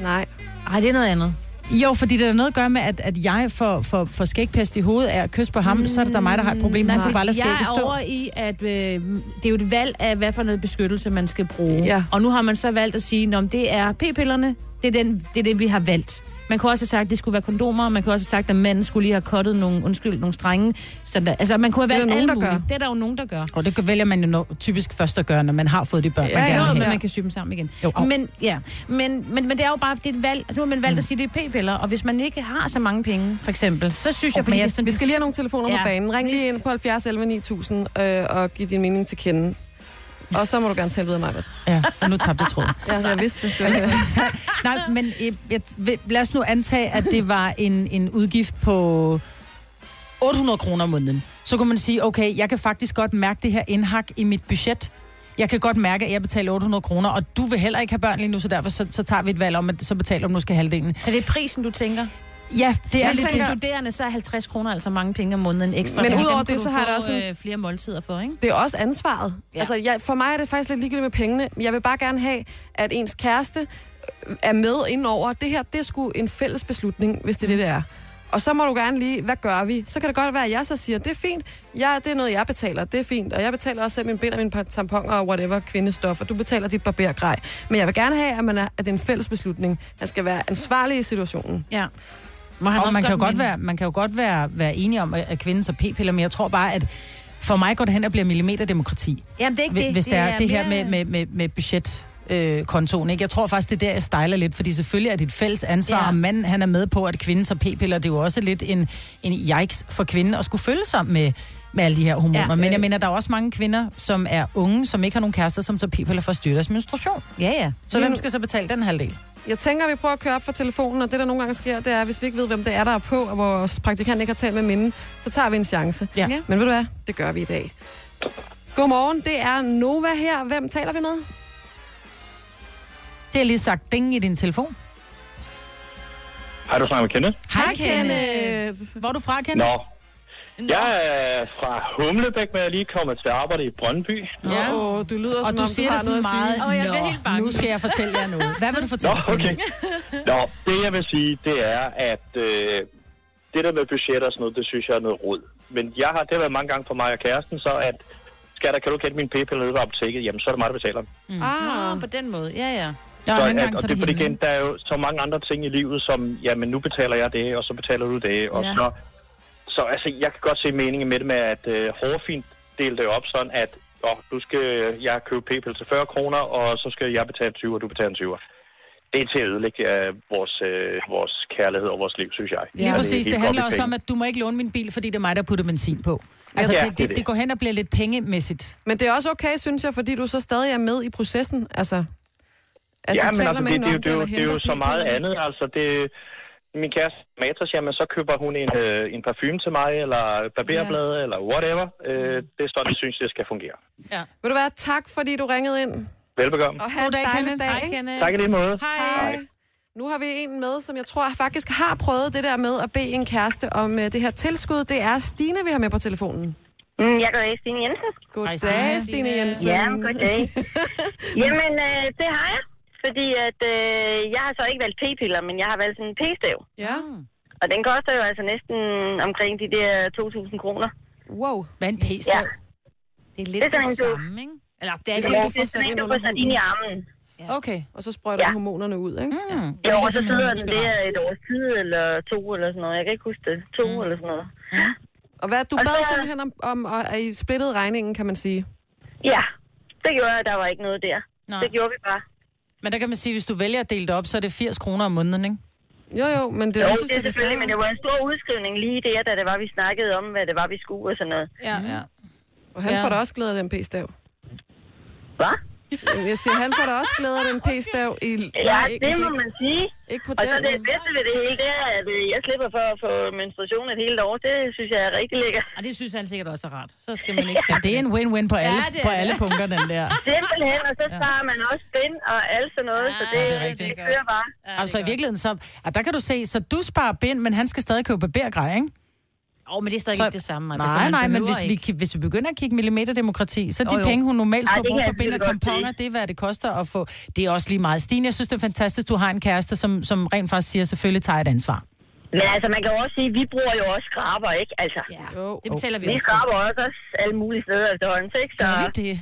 Nej. Ej, det er noget andet. Jo, fordi det er noget at gøre med, at, at jeg får, får, får skægpest i hovedet af at kysse på ham, mm, så er det da mig, der har et problem. Han får bare jeg er over i, at øh, det er jo et valg af, hvad for noget beskyttelse man skal bruge. Ja. Og nu har man så valgt at sige, at det er p-pillerne, det er, den, det er det, vi har valgt. Man kunne også have sagt, at det skulle være kondomer. Man kunne også have sagt, at manden skulle lige have kottet nogle, undskyld, nogle strenge. Så der, altså, man kunne have Det er valgt muligt. gør. Det er der jo nogen, der gør. Og det vælger man jo no- typisk først at gøre, når man har fået de børn, Ja, man ja, gerne Jo, men man kan sy dem sammen igen. Jo, men, ja, men, men, men det er jo bare det er et valg. Altså, nu har man valgt at sige, det er p-piller. Og hvis man ikke har så mange penge, for eksempel, så synes jeg, Og fordi sådan, vi skal lige have nogle telefoner. Ja. på banen. Ring lige ind på 70 11 9000 øh, og giv din mening til kende. Og så må du gerne tale videre, Maja. Ja, for nu tabte jeg tråden. (laughs) Ja, jeg vidste det. det var, (laughs) Nej, men øh, jeg, vil- lad os nu antage, at det var en, en udgift på 800 kroner om måneden. Så kunne man sige, okay, jeg kan faktisk godt mærke det her indhak i mit budget. Jeg kan godt mærke, at jeg betaler 800 kroner, og du vil heller ikke have børn lige nu, så derfor så, så tager vi et valg om, at så betaler du måske halvdelen. Så det er prisen, du tænker? Ja, det er Jeg lidt... Som studerende, så er 50 kroner altså mange penge om måneden ekstra. Men udover det, så har der også en- øh, flere måltider for, ikke? det er også ansvaret. Ja. Altså, jeg, for mig er det faktisk lidt ligegyldigt med pengene. Jeg vil bare gerne have, at ens kæreste øh, er med indover. Det her, det er sgu en fælles beslutning, hvis det er det, det er. Og så må du gerne lige, hvad gør vi? Så kan det godt være, at jeg så siger, det er fint, ja, det er noget, jeg betaler, det er fint. Og jeg betaler også selv min bind og mine tamponer og whatever, kvindestoffer. Du betaler dit barbergrej. Men jeg vil gerne have, at, man er, at det er en fælles beslutning. Man skal være ansvarlig i situationen. Ja. Må han Og man kan jo godt være, man kan jo godt være, være enige om, at kvinden tager p-piller, men jeg tror bare, at for mig går det hen og bliver millimeterdemokrati. Jamen, det er ikke Hvis det. hvis det er det her mere- med, med, med, med budget øh, kontoen, ikke? Jeg tror faktisk, det er der, jeg stejler lidt, fordi selvfølgelig er det et fælles ansvar, Ja. og manden han er med på, at kvinden tager p-piller. Det er jo også lidt en, en yikes for kvinden at skulle følge sig med, med alle de her hormoner. Ja. Ja. Men jeg mener, der er også mange kvinder, som er unge, som ikke har nogen kærester, som tager p-piller for at styre deres menstruation. Ja, ja. Så hvem skal så betale den halvdel? Jeg tænker, at vi prøver at køre op for telefonen, og det, der nogle gange sker, det er, hvis vi ikke ved, hvem det er, der er på, og vores praktikant ikke har talt med minde, så tager vi en chance. Ja. Ja. Men ved du hvad? Det gør vi i dag. Godmorgen, det er Nova her. Hvem taler vi med? Det er lige sagt ding i din telefon. Har du snakket med Kenneth? Hej, Kenneth. Hvor er du fra, Kenneth? Nå. Jeg er fra Humlebæk, men jeg er lige kommet til arbejde i Brøndby. Ja. Åh, oh, du lyder Og som du om, siger du det har noget at sige. meget, Åh, jeg bliver helt bange. nu skal jeg fortælle jer noget. Hvad vil du Nå, fortælle os, okay. Nå, det jeg vil sige, det er, at øh, det der med budget og sådan noget, det synes jeg er noget rod. Men jeg har, det har været mange gange for mig og kæresten, så at skal der, kan du kende min p-pille nede ved apoteket, jamen så er det mig, der betaler. Ah, Nå, på den måde. Ja, ja. Ja, så, og anden at, gang, så og er det, det igen, der er jo så mange andre ting i livet, som, jamen nu betaler jeg det, og så betaler du det, og ja. så, så altså, jeg kan godt se meningen med det med, at øh, hårfint dele det op sådan, at åh, du skal jeg købe p-pille til 40 kroner, og så skal jeg betale 20, og du betaler 20. Det er til at ødelægge øh, vores, øh, vores kærlighed og vores liv, synes jeg. Lige Og præcis. Det helt handler også om, at du må ikke låne min bil, fordi det er mig, der putter benzin på. Altså, Ja, det, det det, det. det går hen og bliver lidt pengemæssigt. men det er også okay, synes jeg, fordi du så stadig er med i processen. Altså, at Ja, du men taler altså, med det, det, det, det, er jo- eller det er jo så meget andet. Altså, det, min kæreste Matas, jamen, så køber hun en, øh, en parfume til mig, eller barberblad, ja. eller whatever. Øh, det er sådan, jeg synes, det skal fungere. Ja. Vil du være tak, fordi du ringede ind. Velbekomme. Og have God dag, Kenneth. dag. Hej? Kenneth. Tak i lige måde. Hej. Nu har vi en med, som jeg tror faktisk har prøvet det der med at bede en kæreste om uh, det her tilskud. Det er Stine, vi har med på telefonen. Mm, jeg går Stine Jensen. Goddag, Stine. Stine Jensen. Ja, goddag. (laughs) Jamen, øh, det har jeg. Fordi at, øh, jeg har så ikke valgt p-piller, men jeg har valgt sådan en p-stav. Ja. Og den koster jo altså næsten omkring de der 2.000 kroner. Wow. Hvad en Ja. p-stav? Det er lidt Det er sådan det samme, ikke? Eller det er ikke Ja, du det får er sat sådan ind du under får sat ind i armen. Okay. Og så sprøjter Ja. ja. hormonerne ud, ikke? Mm. Jo, og så Ligesom sidder den der et års tid, eller to, eller sådan noget. Jeg kan ikke huske det. To, mm. eller sådan noget. Og hvad, du Og bad så- simpelthen om, om at I splittede regningen, kan man sige. Ja, det gjorde jeg. Der var ikke noget der. Nej. Det gjorde vi bare. Men der kan man sige, hvis du vælger at dele det op, så er det 80 kroner om måneden, ikke? Jo, jo, men det, Jo, jeg synes, det er det er selvfølgelig, fair. men det var en stor udskrivning lige der, da det var, vi snakkede om, hvad det var, vi skulle og sådan noget. Ja, ja. Og han Ja. får da også glæde af den p-stav. Hvad? Jeg siger, han får da også glæde af den p-stav. I, Ja, nej, ikke, det må man sige. ikke på Og så det bedste ved det hele, det er, at øh, jeg slipper for at få menstruation et helt år. Det synes jeg er rigtig lækkert. Og det synes han sikkert også er rart. Så skal man ikke Ja, det er en win-win på alle, Ja, det på det. alle punkter, den der. (laughs) Simpelthen, og så sparer man også spænd og alt sådan noget, så det, Ja, det er det, kører bare. Ja, Altså i virkeligheden, så, ja, der kan du se, så du sparer bind, men han skal stadig købe barbergrej, ikke? Åh, oh, men det er stadig Så- ikke det samme. Maja, Nej, nej, men hvis vi, ikke. hvis vi begynder at kigge millimeterdemokrati, så de Jo, jo. penge, hun normalt skulle bruge på bind og tamponer, det er, hvad det koster at få. Det er også lige meget. Stine, jeg synes, det er fantastisk, du har en kæreste, som, som rent faktisk siger, selvfølgelig tager et ansvar. Men altså, man kan jo også sige, at vi bruger jo også skraber, ikke? Altså, Ja, Jo. det betaler vi vi også. skraber også alle mulige steder efterhånden, ikke? Så Gør vi det?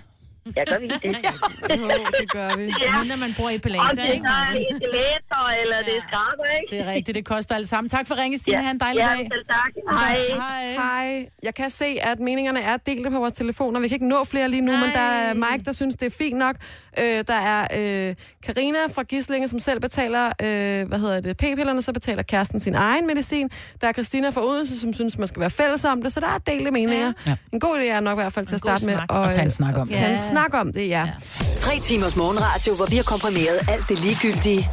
Jeg gør vi det. (laughs) Jo, det gør vi. Ja. Mindre man bor i Om Pelater, det ikke? er eskalator, eller det er skraber, ikke? Det er rigtigt, det koster alt sammen. Tak for ringe, Stine. Ja. Ha' en dejlig ja, dag. selv tak. Hej. Hej. Hej. Jeg kan se, at meningerne er delte på vores telefoner. Vi kan ikke nå flere lige nu, Nej. men der er Mike, der synes, det er fint nok. Øh, der er øh, Karina fra Gislinge, som selv betaler øh, hvad hedder det, p-pillerne, så betaler kæresten sin egen medicin. Der er Christina fra Odense, som synes, man skal være fælles om det, så der er delte meninger. Ja. En god idé er nok i hvert fald til at starte med. snak. Og tage en snak om det. Tage en snak om det, ja. Ja. Tre timers morgenradio, hvor vi har komprimeret alt det ligegyldige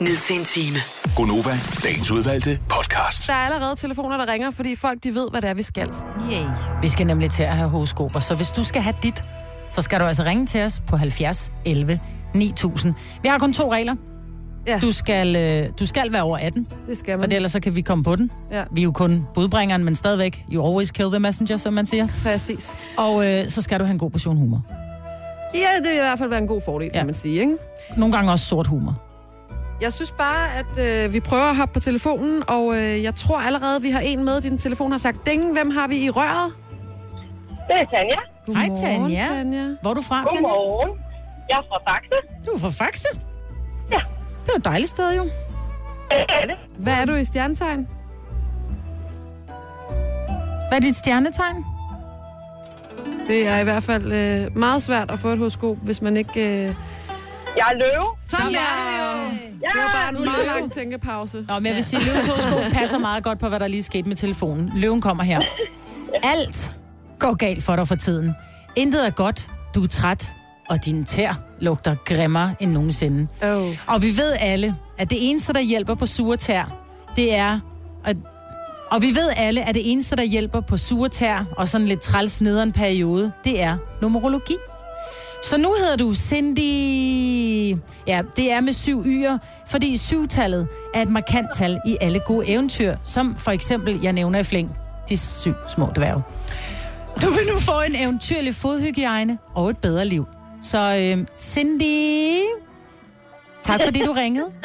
ned til en time. Gonova, dagens udvalgte podcast. Der er allerede telefoner, der ringer, fordi folk de ved, hvad det er, vi skal. Yay. Vi skal nemlig til at have horoskoper, så hvis du skal have dit, så skal du altså ringe til os på 70 11 9000. Vi har kun to regler. Ja. Du skal, øh, du skal være over 18, Det skal for man. ellers så kan vi komme på den. Ja. Vi er jo kun budbringeren, men stadigvæk, you always kill the messenger, som man siger. Præcis. Og øh, så skal du have en god portion humor. Ja, det vil i hvert fald være en god fordel, Ja. kan man sige, ikke? Nogle gange også sort humor. Jeg synes bare, at øh, vi prøver at hoppe på telefonen, og øh, jeg tror allerede, vi har en med. Din telefon har sagt ding. Hvem har vi i røret? Det er Tanja. Hej, Tanja. Tanja. Hvor er du fra, Tanja? Godmorgen. Jeg er fra Faxe. Du er fra Faxe? Ja. Det er et dejligt sted, jo. Det er det. Hvad er du i stjernetegn? Hvad er dit stjernetegn? Det er i hvert fald øh, meget svært at få et horoskop, hvis man ikke... Øh... Jeg er løve. Sådan Der er var- det jo! Ja, Det var bare en meget lang tænkepause. Nå, men jeg vil sige, at løvens horoskop passer meget godt på, hvad der lige skete med telefonen. Løven kommer her. (laughs) Alt går galt for dig for tiden. Intet er godt, du er træt, og din tær lugter grimmere end nogensinde. Oh. Og vi ved alle, at det eneste, der hjælper på sure tær, det er... At, og vi ved alle, at det eneste, der hjælper på sure tær og sådan lidt træls nederen periode, det er numerologi. Så nu hedder du Cindy... Ja, det er med syv y'er, fordi syvtallet er et markant tal i alle gode eventyr, som for eksempel, jeg nævner i flæng, de syv små dværge. Du vil nu få en eventyrlig fodhygiejne og et bedre liv. Så øh, Cindy, tak fordi du ringede. (laughs)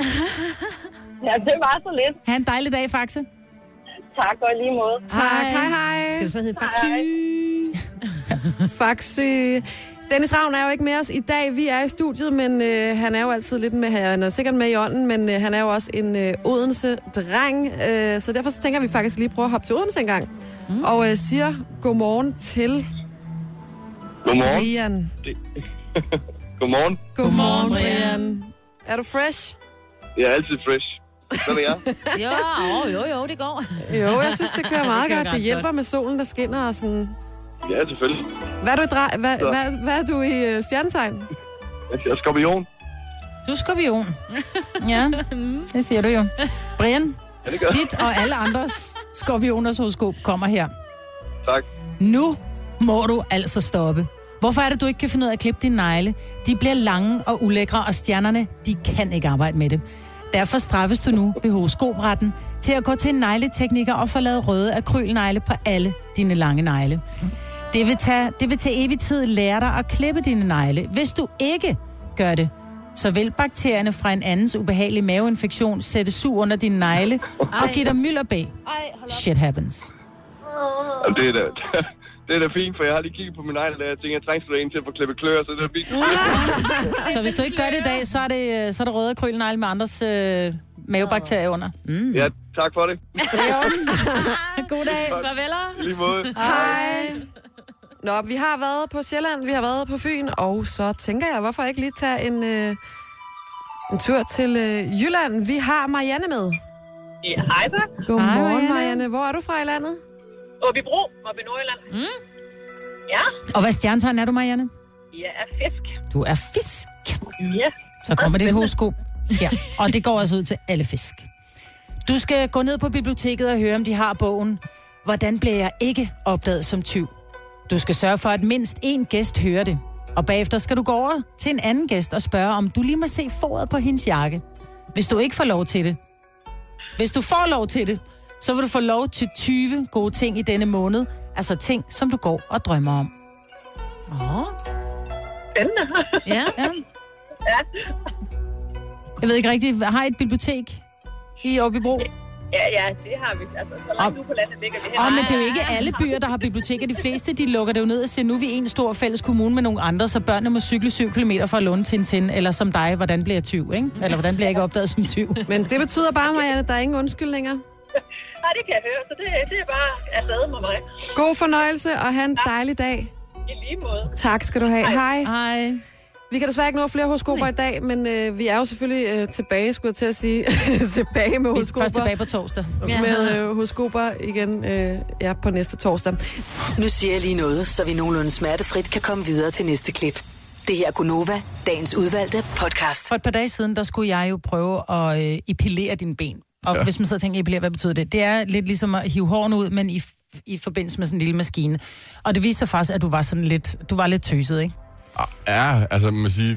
Ja, det var så lidt. Ha' en dejlig dag, Faxe. Tak og lige måde. Tak, hej hej. Skal du så hedde Faxy? (laughs) Faxy. Dennis Ravn er jo ikke med os i dag. Vi er i studiet, men øh, han er jo altid lidt med her. Han er sikkert med i ånden, men øh, han er jo også en øh, Odense-dreng. Øh, så derfor så tænker vi faktisk lige prøve at hoppe til Odense en gang. Mm. Og øh, siger godmorgen til Godmorgen. Brian. (laughs) Godmorgen. Godmorgen, Brian. Brian. Er du fresh? Jeg er altid fresh. Hvad er jeg? (laughs) Jo, jo, jo, jo, det går. Jo, jeg synes, det kører (laughs) meget kører godt. godt, Det hjælper med solen, der skinner og sådan. Ja, selvfølgelig. Hvad er du i, drej- hvad, Så. hvad, hvad er du i uh, stjernetegn? Jeg er skorpion. Du er skorpion. Ja, det siger du jo. Brian, Ja, det gør dit og alle andres skorpioners horoskop kommer her. Tak. Nu må du altså stoppe. Hvorfor er det, du ikke kan finde ud af at klippe dine negle? De bliver lange og ulækre, og stjernerne, de kan ikke arbejde med det. Derfor straffes du nu ved horoskopretten til at gå til en negletekniker og få lavet røde akrylnegle på alle dine lange negle. Det vil, tage, det vil til evig tid lære dig at klippe dine negle. Hvis du ikke gør det, så vil bakterierne fra en andens ubehagelige maveinfektion sætte sug under dine negle og give dig mylderbæ. Ej, hold op. Shit happens. Jamen, det er da, (laughs) det er da fint, for jeg har lige kigget på min egen, og jeg tænker, jeg trænger en til at få klippet klør, så det er fint. (laughs) Så hvis du ikke gør det i dag, så er det, øh, så er det røde akrylnegle med andres øh, mavebakterier under. Mm. Ja, tak for det. (laughs) God dag. Farveler. I lige måde. Hej. Nå, vi har været på Sjælland, vi har været på Fyn, og så tænker jeg, hvorfor ikke lige tage en, øh, en tur til øh, Jylland. Vi har Marianne med. Ja, hej så. Godmorgen, Hej, Marianne. Marianne. Hvor er du fra i landet? Åbibro, oppe i Nordjylland. Mm. Ja, Og hvad stjernetegn er du, Marianne? jeg er fisk. Du er fisk. Ja. Så kommer dit horoskop her. Og det går altså ud til alle fisk. Du skal gå ned på biblioteket og høre, om de har bogen Hvordan bliver jeg ikke opdaget som tyv? Du skal sørge for, at mindst én gæst hører det. Og bagefter skal du gå over til en anden gæst og spørge, om du lige må se foret på hendes jakke. Hvis du ikke får lov til det. Hvis du får lov til det, så vil du få lov til 20 gode ting i denne måned. Altså ting, som du går og drømmer om. Åh, Spændende. ja. Ja. (laughs) Jeg ved ikke rigtigt, har I et bibliotek i Åbibro? Ja, ja, det har vi. Altså, så langt på landet ligger det her. Åh, men det er jo ikke alle byer, der har biblioteker. De fleste, de lukker det jo ned og siger, nu er vi en stor fælles kommune med nogle andre, så børnene må cykle 7 km fra Lund til en tin, eller som dig, hvordan bliver jeg tyv, ikke? Eller hvordan bliver jeg ikke opdaget som tyv? (laughs) Men det betyder bare, Marianne, at der er ingen undskyldninger. (laughs) Nej, det kan jeg høre, så det, det er bare afsted med mig. God fornøjelse, og have en dejlig dag. I lige måde. Tak skal du have. Hej. Hej. Vi kan desværre ikke nå flere horoskoper i dag, men øh, vi er jo selvfølgelig øh, tilbage, skulle jeg til at sige. (laughs) tilbage med Vi er horoskoper. først tilbage på torsdag. Med øh, horoskoper igen øh, ja, på næste torsdag. Nu siger jeg lige noget, så vi nogenlunde smertefrit kan komme videre til næste klip. Det her er Gunova, dagens udvalgte podcast. For et par dage siden, der skulle jeg jo prøve at øh, epilere dine ben. Og ja. hvis man så tænker, epilere, hvad betyder det? Det er lidt ligesom at hive hårene ud, men i, i forbindelse med sådan en lille maskine. Og det viser faktisk, at du var sådan lidt, du var lidt tøset, ikke? Ja, altså man siger,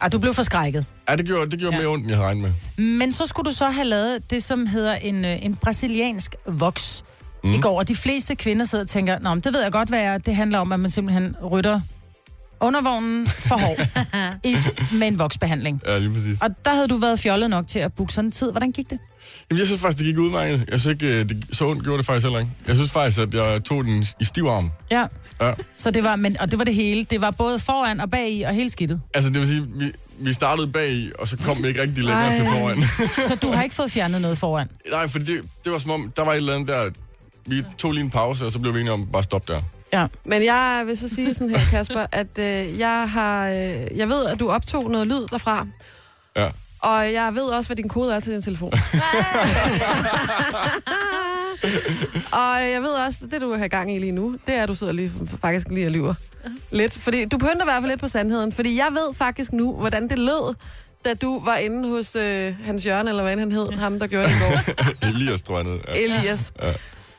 Og du blev forskrækket. ja, det gjorde, det gjorde Ja. mere ondt, end jeg havde regnet med. Men så skulle du så have lavet det, som hedder en, øh, en brasiliansk voks mm. i går. Og de fleste kvinder sidder og tænker, Nå, men det ved jeg godt, hvad er. Det handler om, at man simpelthen rytter undervognen for hår (laughs) i, med en voksbehandling. Ja, lige præcis. Og der havde du været fjollet nok til at booke sådan en tid. Hvordan gik det? Jamen, jeg synes faktisk, det gik udmærket. Jeg synes ikke, øh, det, så ondt gjorde det faktisk heller ikke. Jeg synes faktisk, at jeg tog den i stiv arm. Ja. Ja. Så det var, men, og det var det hele. Det var både foran og bag i og hele skidtet. Altså, det vil sige, vi, vi startede bag i, og så kom vi ikke rigtig længere Ej. til foran. Så du har ikke fået fjernet noget foran. (laughs) Nej, for det, det var som om, der var et eller andet der... Vi tog lige en pause, og så blev vi enige om bare at stoppe der. Ja. Men jeg vil så sige sådan her, Kasper, at øh, jeg har, øh, jeg ved, at du optog noget lyd derfra. Ja. Og jeg ved også, hvad din kode er til din telefon. (laughs) Og jeg ved også, det du har gang i lige nu, det er, at du sidder lige, faktisk lige og lyver lidt. Fordi du pynter i hvert fald lidt på sandheden. Fordi jeg ved faktisk nu, hvordan det lød, da du var inde hos øh, Hans Jørgen, eller hvad han hed, ham der gjorde det i går. (laughs) Elias, tror jeg. Ja. Elias.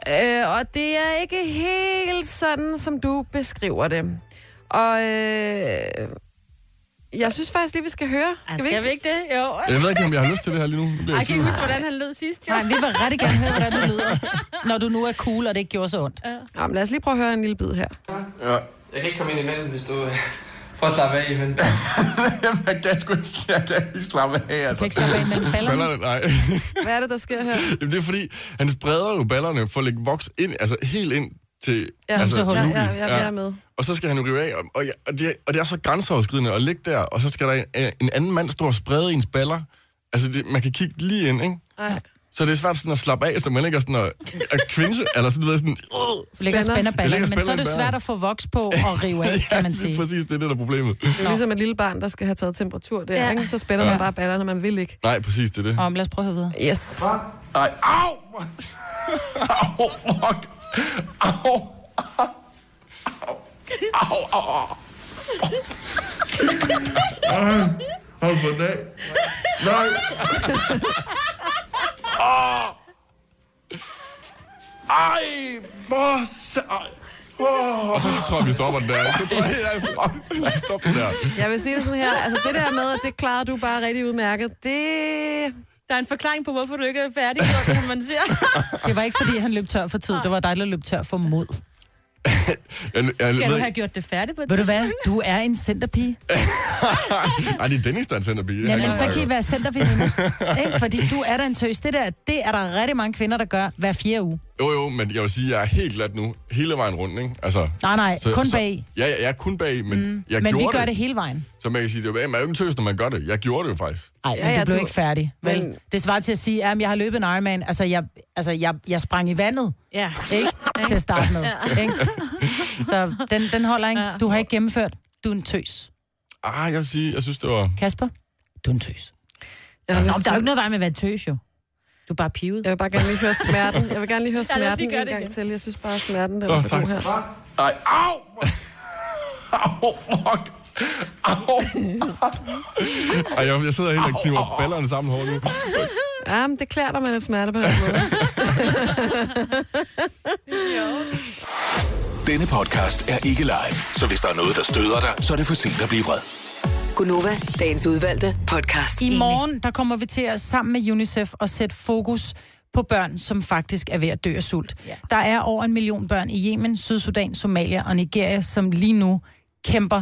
Ja. Øh, og det er ikke helt sådan, som du beskriver det. Og øh, jeg synes faktisk lige, vi skal høre. Skal, skal vi ikke det? Jo. Jeg ved ikke, om jeg har lyst til det her lige nu. Nu jeg kan i I tvivl. huske, hvordan han lød sidst? Jo? Nej, vi vil rigtig gerne høre, hvordan du lyder, (laughs) når du nu er cool, og det ikke gjorde så ondt. Jamen, lad os lige prøve at høre en lille bid her. Ja. Jeg kan ikke komme ind imellem, hvis du øh, får at slappe af, men (laughs) jeg kan sgu ikke, jeg kan ikke slappe af, altså. Kan ikke slappe af mellem ballerne? Ballerne, nej. Hvad er det, der sker her? Jamen, det er fordi, han spreder jo ballerne for at lægge voks ind, altså helt ind til... Ja, altså, så hold ja, nu. ja, ja, jeg er med. Og så skal han jo rive af, og, og, ja, og, det, og det er så grænseoverskridende at ligge der, og så skal der en, en anden mand stå og sprede ens baller. Altså, det, man kan kigge lige ind, ikke? Ej. Så det er svært sådan at slappe af, så man ikke er sådan at, at kvinse, (laughs) eller sådan, ved, sådan... Uh, Ligger spænder ligger ballerne, men så er det svært at få voks på og (laughs) rive af, kan man det er sige. præcis det, er det der er problemet. Det er ligesom et lille barn, der skal have taget temperatur der, Ja. ikke? Så spænder Ja. man bare ballerne, man vil ikke. Nej, præcis, det er det. Om, lad os prøve at høre videre. Yes. Nej, au! (laughs) Au, fuck! Au! Au, au, au! Ej, Hold på dag. Nej! Åh! Ej, for. Oh. Og så, så tror jeg, vi stopper den der. Det tror jeg, stopper, jeg stopper den der. Jeg vil sige det sådan her, altså det der med, at det klarede du bare rigtig udmærket, det... Der er en forklaring på, hvorfor du ikke er færdig, som man siger. (laughs) Det var ikke, fordi han løb tør for tid. Det var dig, der løb tør for mod. (laughs) Jeg, jeg, Skal du have gjort det færdigt på et Ved du hvad? Du er en centerpige. (laughs) ej, det er Dennis, der er en centerpige. Det Jamen, så kan I være. Ikke? Fordi du er da en tøs. Det der, det er der rigtig mange kvinder, der gør hver fjerde uge. Jo, jo, men jeg vil sige, at jeg er helt glat nu. Hele vejen rundt, ikke? Altså, Nej, nej, så, kun så, bag. Ja, ja, jeg er kun bag, men mm, jeg Men vi gør det hele vejen. Så man kan sige, det er man er jo ikke en tøs, når man gør det. Jeg gjorde det jo faktisk. Nej, Ja, men ja, du blev du- ikke færdig. Vel? Men- Det svarer til at sige, at jeg har løbet en Ironman. Altså, jeg, altså jeg, jeg sprang i vandet, Ja. ikke? Til at starte med. Ikke? Så den, den holder ikke. Du har ikke gennemført. Du er en tøs. Ah, jeg vil sige, jeg synes, det var... Kasper, du er en tøs. Jeg, Nå, men der er jo ikke noget vej med at være tøs, jo. Du er bare pivet. jeg vil bare gerne lige høre smerten. Jeg vil gerne lige høre (laughs) smerten en gang igen. til. Jeg synes bare, smerten den Åh, er så tak. god her. Ej, au! (laughs) Au, fuck! Au! Ej, jeg, jeg sidder helt og kniver ballerne sammen hårdt nu. Ja, men det klæder dig med lidt smerte på den måde. (laughs) Denne podcast er ikke live, så hvis der er noget, der støder dig, så er det for sent at blive vred. Gunova, dagens udvalgte podcast. I morgen, der kommer vi til at sammen med UNICEF at sætte fokus på børn, som faktisk er ved at dø af sult. Ja. Der er over en million børn i Yemen, Sydsudan, Somalia og Nigeria, som lige nu kæmper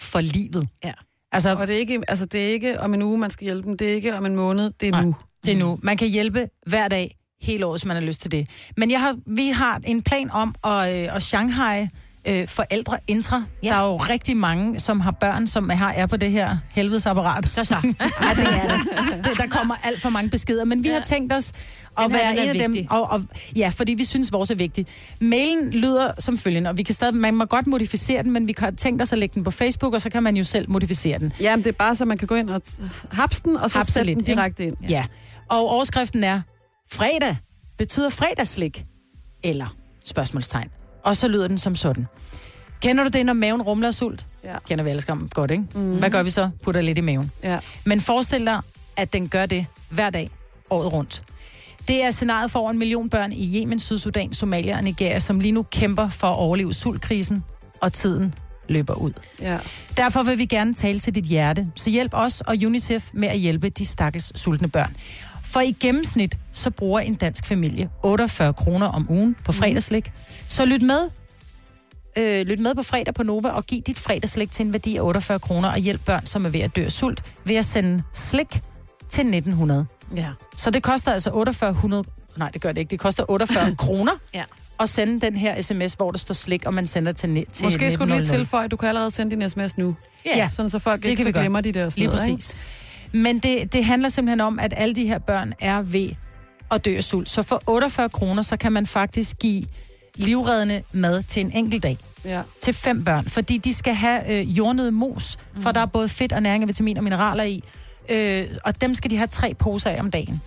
for livet. Ja. Altså, Og det er, ikke, altså, det er ikke om en uge, man skal hjælpe dem. Det er ikke om en måned. Det er Nej. nu. det er nu. Man kan hjælpe hver dag, hele året, hvis man har lyst til det. Men jeg har, vi har en plan om at, øh, at Shanghai øh, forældre intra. Ja. Der er jo rigtig mange, som har børn, som har, er på det her helvedesapparat. Så så. (laughs) Ja, det er det. Der kommer alt for mange beskeder, men vi ja. har tænkt os at Den være en af dem. Og, og, ja, fordi vi synes, vores er vigtig. Mailen lyder som følgende, og vi kan stadig, man må godt modificere den, men vi har tænkt os at lægge den på Facebook, og så kan man jo selv modificere den. Jamen, det er bare så, man kan gå ind og t- hapse den, og så Hapse sætte den direkte ind. Ja. ja. Og overskriften er, fredag betyder fredagsslik, eller spørgsmålstegn. Og så lyder den som sådan. Kender du det, når maven rumler af sult? Ja. Kender vi alle sammen godt, ikke? Mm. Hvad gør vi så? Putter lidt i maven. Ja. Men forestil dig, at den gør det hver dag, året rundt. Det er scenariet for over en million børn i Yemen, Sydsudan, Somalia og Nigeria, som lige nu kæmper for at overleve sultkrisen, og tiden løber ud. ja. Derfor vil vi gerne tale til dit hjerte, så hjælp os og UNICEF med at hjælpe de stakkels sultne børn. For i gennemsnit, så bruger en dansk familie 48 kroner om ugen på fredagslik. Så lyt med, øh, lyt med på fredag på Nova og giv dit fredagslik til en værdi af 48 kroner og hjælp børn, som er ved at dø af sult, ved at sende slik til 1900. Ja. Så det koster altså 4800... Nej, det gør det ikke. Det koster 48 (laughs) kroner Ja. at sende den her sms, hvor der står slik, og man sender til, ni- til Måske skulle du lige 1900. tilføje, at du kan allerede sende din sms nu. Ja. Sådan så folk Det ikke kan så glemmer de der Lige steder. ikke? Men det, det handler simpelthen om, at alle de her børn er ved at dø af sult. Så for 48 kroner, så kan man faktisk give livreddende mad til en enkelt dag. Ja. Til fem børn. Fordi de skal have øh, jordnød mos, for der er både fedt og næring og vitamin og mineraler i. Øh, og dem skal de have tre poser af om dagen.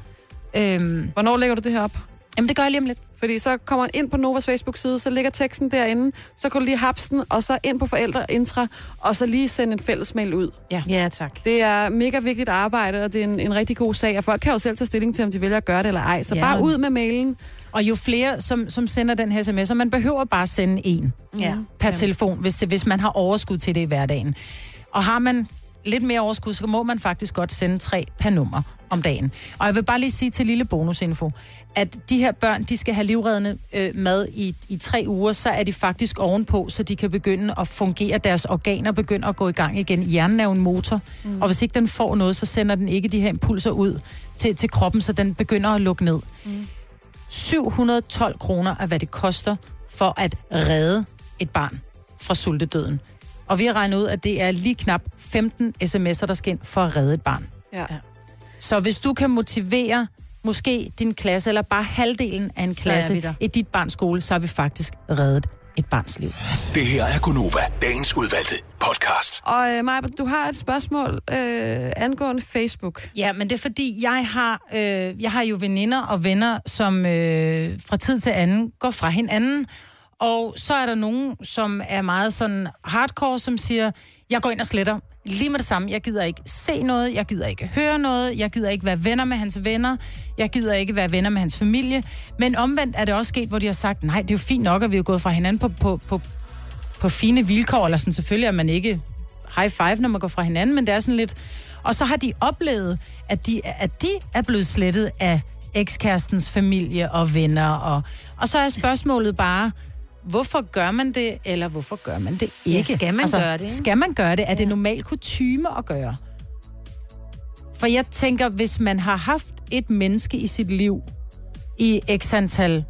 Øhm, Hvornår lægger du det her op? Jamen, det gør jeg lige om lidt. Fordi så kommer man ind på Novas Facebook-side, så ligger teksten derinde, så kan du lige hapse den, og så ind på forældreintra, og så lige sende en fælles mail ud. Ja. Ja, tak. Det er mega vigtigt arbejde, og det er en, en rigtig god sag, og folk kan jo selv tage stilling til, om de vælger at gøre det eller ej. Så Ja. ja. bare ud med mailen. Og jo flere, som, som sender den her sms, og man behøver bare sende en Ja. per telefon, hvis, det, hvis man har overskud til det i hverdagen. Og har man lidt mere overskud, så må man faktisk godt sende tre per nummer om dagen. Og jeg vil bare lige sige til lille bonusinfo, at de her børn, de skal have livreddende øh, mad i, i tre uger, så er de faktisk ovenpå, så de kan begynde at fungere, deres organer begynder at gå i gang igen. Hjernen er jo en motor, mm. og hvis ikke den får noget, så sender den ikke de her impulser ud til, til kroppen, så den begynder at lukke ned. 712 kroner er, hvad det koster for at redde et barn fra sultedøden. Og vi har regnet ud, at det er lige knap 15 sms'er, der skal ind for at redde et barn. Ja. Så hvis du kan motivere måske din klasse, eller bare halvdelen af en Så klasse i dit barns skole, så har vi faktisk reddet et barns liv. Det her er Gunova, dagens udvalgte podcast. Og øh, Maja, du har et spørgsmål øh, angående Facebook. Ja, men det er fordi, jeg har, øh, jeg har jo veninder og venner, som øh, fra tid til anden går fra hinanden. Og så er der nogen, som er meget sådan hardcore, som siger, jeg går ind og sletter. Lige med det samme. Jeg gider ikke se noget, jeg gider ikke høre noget, jeg gider ikke være venner med hans venner, jeg gider ikke være venner med hans familie. Men omvendt er det også sket, hvor de har sagt, nej, det er jo fint nok, at vi er gået fra hinanden på, på, på, på fine vilkår, eller sådan selvfølgelig at man ikke high five, når man går fra hinanden, men det er sådan lidt... Og så har de oplevet, at de, at de er blevet slettet af ekskærestens familie og venner, og, og så er spørgsmålet bare, hvorfor gør man det, eller hvorfor gør man det Ja, ikke? skal man gøre det, ikke? Skal man gøre det? Er det normalt kutyme at gøre? For jeg tænker, hvis man har haft et menneske i sit liv i x antal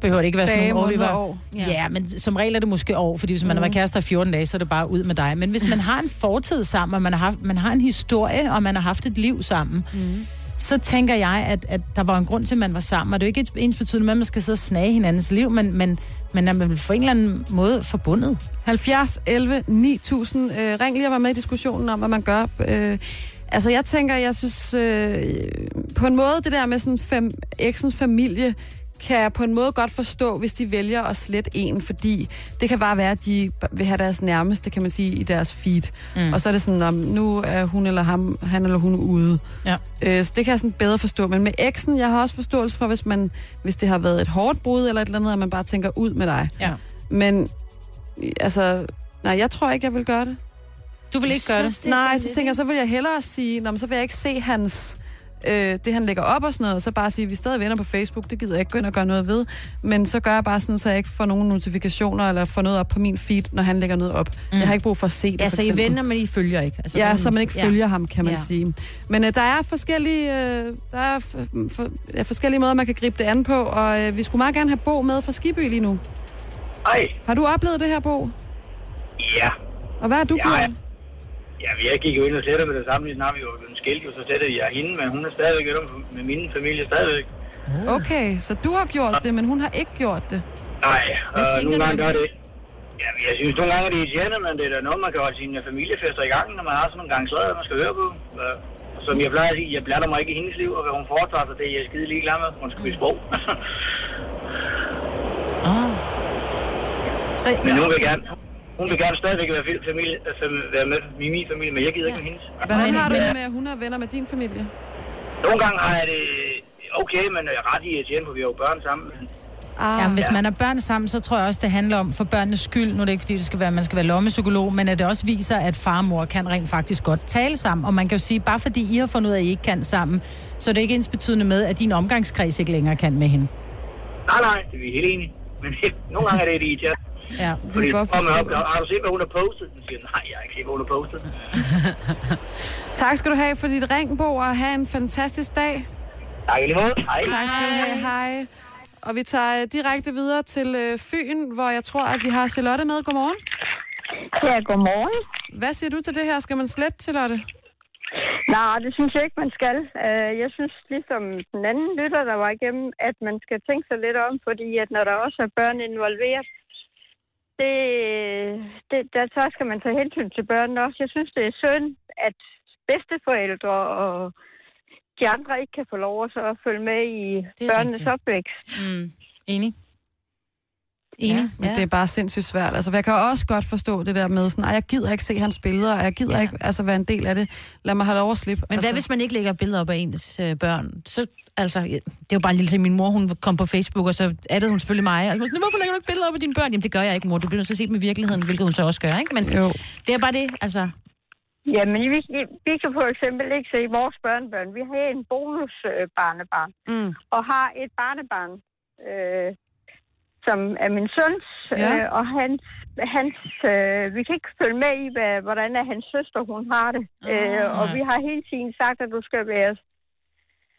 behøver det ikke være sådan nogle år, vi var... år. Ja. ja, men som regel er det måske år, fordi hvis man har været kærester i 14 dage, så er det bare ud med dig. Men hvis man har en fortid sammen, og man har, haft, man har en historie, og man har haft et liv sammen, mm så tænker jeg, at, at der var en grund til, at man var sammen. Og det er jo ikke ens betydende med, at man skal sidde og snage hinandens liv, men, men, men er man på en eller anden måde forbundet. 70 11 9000. Øh, ring lige og var med i diskussionen om, hvad man gør. Øh, altså, jeg tænker, jeg synes øh, på en måde, det der med sådan fem, eksens familie, kan jeg på en måde godt forstå, hvis de vælger at slette en, fordi det kan bare være, at de vil have deres nærmeste, kan man sige, i deres feed. Mm. Og så er det sådan, om nu er hun eller ham, han eller hun ude. Ja. Øh, så det kan jeg sådan bedre forstå. Men med eksen, jeg har også forståelse for, hvis, man, hvis det har været et hårdt brud eller et eller andet, at man bare tænker ud med dig. Ja. Men altså, nej, jeg tror ikke, jeg vil gøre det. Du vil ikke gøre det? Det Nej, så tænker jeg, så vil jeg hellere sige, Nå, men så vil jeg ikke se hans, øh, det han lægger op og sådan noget, og så bare sige, vi er stadig venner på Facebook, det gider jeg ikke gå ind og gøre noget ved. Men så gør jeg bare sådan, så jeg ikke får nogen notifikationer, eller får noget op på min feed, når han lægger noget op. Mm. Jeg har ikke brug for at se det, Ja, for så I venner, men I følger ikke. Altså, Ja, så man ikke følger ham, kan man Ja. ja. sige. Men øh, der er forskellige, øh, der er f- f- ja, forskellige måder, man kan gribe det an på, og øh, vi skulle meget gerne have Bo med fra Skiby lige nu. Ej, Har du oplevet det her, Bo? ja. Og hvad har du Ja, gjort? ja. Ja, jeg gik jo ind og slettede med det samme, lige snart vi var blevet skilt, og så slettede jeg hende, men hun er stadigvæk med min familie stadigvæk. Okay, så du har gjort det, men hun har ikke gjort det. Nej, Hvad tænker nogle gange gør det? Ja, jeg synes nogle gange, er det irriterende, men det er da noget, man kan holde sine familiefester i gang, når man har sådan nogle gange sladder, man skal høre på. Øh, Som jeg plejer at sige, jeg blander mig ikke i hendes liv, og hvad hun foretager sig, det er jeg skide ligeglad med. Hun skal blive sprog. Ah. Så, men hun vil gerne, hun vil gerne stadigvæk være, familie, altså, være med i min familie, men jeg gider ikke med hendes. Hvordan Men- har du det med, at hun er venner med din familie? Nogle gange har jeg det okay, men jeg er ret irriterende, for vi har jo børn sammen. Ah, Ja, hvis man er børn sammen, så tror jeg også, det handler om for børnenes skyld. Nu er det ikke, fordi det skal være, man skal være lommepsykolog, men at det også viser, at far og mor kan rent faktisk godt tale sammen. Og man kan jo sige, bare fordi I har fundet ud af, at I ikke kan sammen, så er det ikke ens betydende med, at din omgangskreds ikke længere kan med hende. Nej, nej, det er vi helt enige. Men (laughs) nogle gange er det irriterende. Ja. Fordi kan godt jeg op, forstå. har du set, hvad hun har postet? Den siger, nej, jeg har ikke set, hvad hun har postet. (laughs) Tak skal du have for dit ring, Bo, og have en fantastisk dag. Tak lige måde. Hej. Tak skal du have. Hej. Og vi tager øh, direkte videre til øh, Fyn, hvor jeg tror, at vi har Charlotte med. Godmorgen. Ja, godmorgen. Hvad siger du til det her? Skal man slette, Charlotte? Nej, det synes jeg ikke, man skal. Øh, Jeg synes, ligesom den anden lytter, der var igennem, at man skal tænke sig lidt om, fordi at når der også er børn involveret, det, det, der, så skal man tage hensyn til børnene også. Jeg synes, det er synd, at bedsteforældre og de andre ikke kan få lov at så følge med i børnenes rigtigt. opvækst. Mm. Enig. Enig. Men det er bare sindssygt svært. Altså, jeg kan også godt forstå det der med sådan, "Ej, jeg gider ikke se hans billeder, og jeg gider Ja. ja. ikke altså, være en del af det. Lad mig have lov at slippe. Men altså. hvad hvis man ikke lægger billeder op af ens øh, børn? Så, altså, det er jo bare en lille ting. Min mor, hun kom på Facebook, og så addede hun selvfølgelig mig. Og så var sådan, hvorfor lægger du ikke billeder op af dine børn? Jamen, det gør jeg ikke, mor. Du bliver nødt til at se dem i virkeligheden, hvilket hun så også gør, ikke? Men Jo. det er bare det, altså. Jamen, vi, vi, vi kan for eksempel ikke se vores børnebørn. Vi har en bonusbarnebarn, øh, barnebarn, Mm. og har et barnebarn, øh, som er min søns, Ja. øh, og hans, hans øh, vi kan ikke følge med i, hvad, hvordan er hans søster, hun har det. Øh, og vi har hele tiden sagt, at du skal være...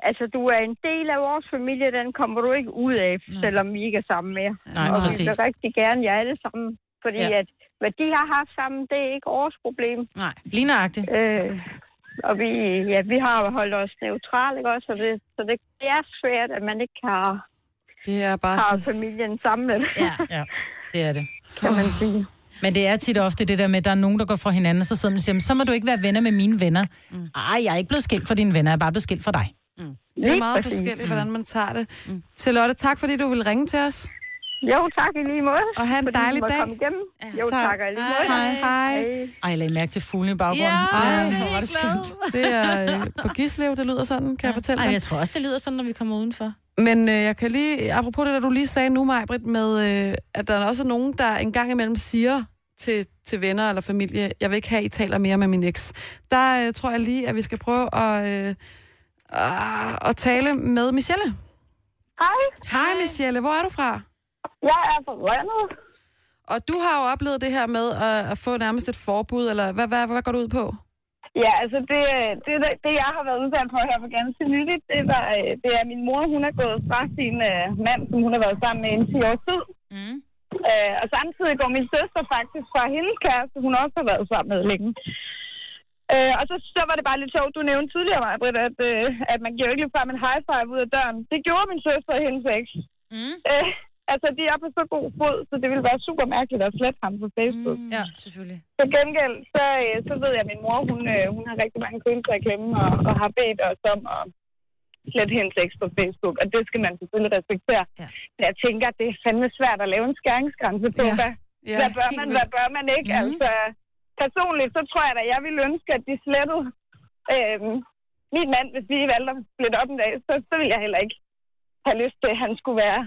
Altså, du er en del af vores familie, den kommer du ikke ud af, selvom vi ikke er sammen mere. Nej, og vi præcis. vil rigtig gerne jer alle sammen, fordi Ja. at hvad de har haft sammen, det er ikke vores problem. Nej. Lige nøjagtigt. Øh, og vi, ja, vi har holdt os neutrale, ikke også? Så det, så det, det er svært, at man ikke har, Det er bare har så... familien samlet, Ja. Ja, det er det. (laughs) kan man sige. Men det er tit ofte det der med, at der er nogen, der går fra hinanden, og så sidder man og siger, "Men så må du ikke være venner med mine venner. Mm. Ej, jeg er ikke blevet skilt for dine venner, jeg er bare blevet skilt for dig. Det er Lige meget præcis. forskelligt, hvordan man tager det. Mm. Charlotte, tak fordi du vil ringe til os. Jo, tak i lige måde. Og have en dejlig dag. komme igennem. Jo, Tak. tak og i lige måde. Hej. Hej. Hej. Ej, jeg lagde mærke til fuglen i baggrunden. Ja, Ej, det er hvor var det skønt. (laughs) Det er øh, på Gislev, det lyder sådan, kan jeg fortælle Ej, dig. jeg tror også, det lyder sådan, når vi kommer udenfor. Men øh, jeg kan lige, apropos det, der du lige sagde nu, Majbrit, med, øh, at der også er nogen, der en gang imellem siger til, til venner eller familie, jeg vil ikke have, at I taler mere med min eks. Der øh, tror jeg lige, at vi skal prøve at, øh, øh, at tale med Michelle. Hej, Hej Michelle, hvor er du fra? jeg er fra Rønnet. Og du har jo oplevet det her med at, at få nærmest et forbud, eller hvad, hvad, hvad går du ud på? Ja, altså det, det, det, jeg har været udsat på her for ganske nyligt, det, var, øh, det er min mor, hun er gået fra sin uh, mand, som hun har været sammen med i 10 års tid. Mm. Uh, og samtidig går min søster faktisk fra hendes kæreste, hun også har været sammen med længe. Uh, og så, så var det bare lidt sjovt, du nævnte tidligere, mig, Britt, at, uh, at man giver jo ikke ligefrem en high five ud af døren. Det gjorde min søster og hendes eks. Mm. Uh, altså, de er på så god fod, så det ville være super mærkeligt at slette ham på Facebook. Mm. Ja. selvfølgelig. Til gengæld, så, øh, så ved jeg, at min mor, hun, øh, hun har rigtig mange følelser i klemme, og, og har bedt os om at slette hendes tekst på Facebook, og det skal man selvfølgelig respektere. Ja. Men jeg tænker, at det er fandme svært at lave en skæringsgrænse på, Ja. hvad, Ja, hvad bør man, hvad bør man ikke? Mm. Altså, personligt, så tror jeg da, jeg ville ønske, at de slettede øh, min mand, hvis vi valgte at splitte op en dag, så, så ville jeg heller ikke have lyst til, at han skulle være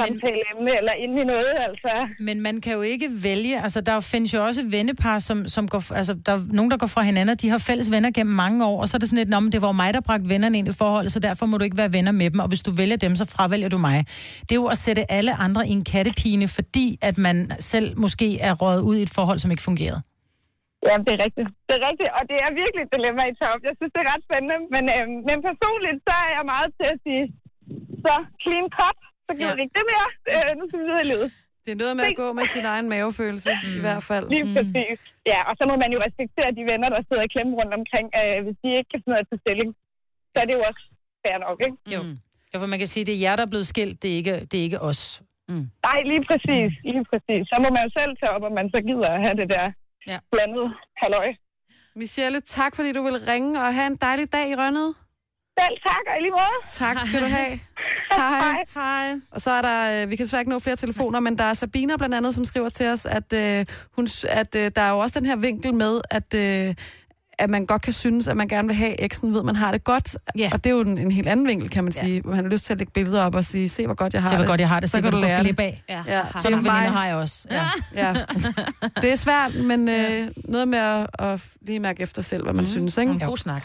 samtaleemne eller inde i noget, altså. Men man kan jo ikke vælge, altså der findes jo også vennepar, som, som går, altså der er nogen, der går fra hinanden, og de har fælles venner gennem mange år, og så er det sådan lidt, "Nå, men det var mig, der bragte vennerne ind i forholdet, så derfor må du ikke være venner med dem, og hvis du vælger dem, så fravælger du mig. Det er jo at sætte alle andre i en kattepine, fordi at man selv måske er røget ud i et forhold, som ikke fungerede. Ja, det er rigtigt. Det er rigtigt, og det er virkelig et dilemma i top. Jeg synes, det er ret spændende, men, øh, men personligt, så er jeg meget til at sige, så clean cut, så gider Ja. vi ikke det mere. Øh, nu skal vi videre i livet. Det er noget med at gå med sin egen mavefølelse, mm. i hvert fald. Lige mm. præcis. Ja, og så må man jo respektere de venner, der sidder i klemme rundt omkring, øh, hvis de ikke kan finde noget til stilling. Så er det jo også fair nok, ikke? Jo. Ja, for man kan sige, det er jer, der er blevet skilt, det er ikke, det er ikke os. Nej, lige præcis. Lige præcis. Så må man jo selv tage op, om man så gider at have det der Ja. blandet halløj. Michelle, tak fordi du vil ringe, og have en dejlig dag i Rønnet. Selv tak, og i lige måde. Tak skal du have. (laughs) (laughs) Hej. Hej. Og så er der, øh, vi kan desværre ikke nå flere telefoner, men der er Sabina blandt andet, som skriver til os, at, øh, hun, at øh, der er jo også den her vinkel med, at, øh, at man godt kan synes, at man gerne vil have eksen, ved man har det godt. Ja. Og det er jo en, en helt anden vinkel, kan man sige. Hvor man har lyst til at lægge billeder op og sige, se hvor godt jeg har Se, hvor det. godt jeg har det, Så se, kan du lære går det. af. Ja. Ja, Har- Sådan nogle veninder har jeg også. Ja. Ja. Det er svært, men øh, noget med at, at lige mærke efter selv, hvad man mm. synes. Ikke? En god snak.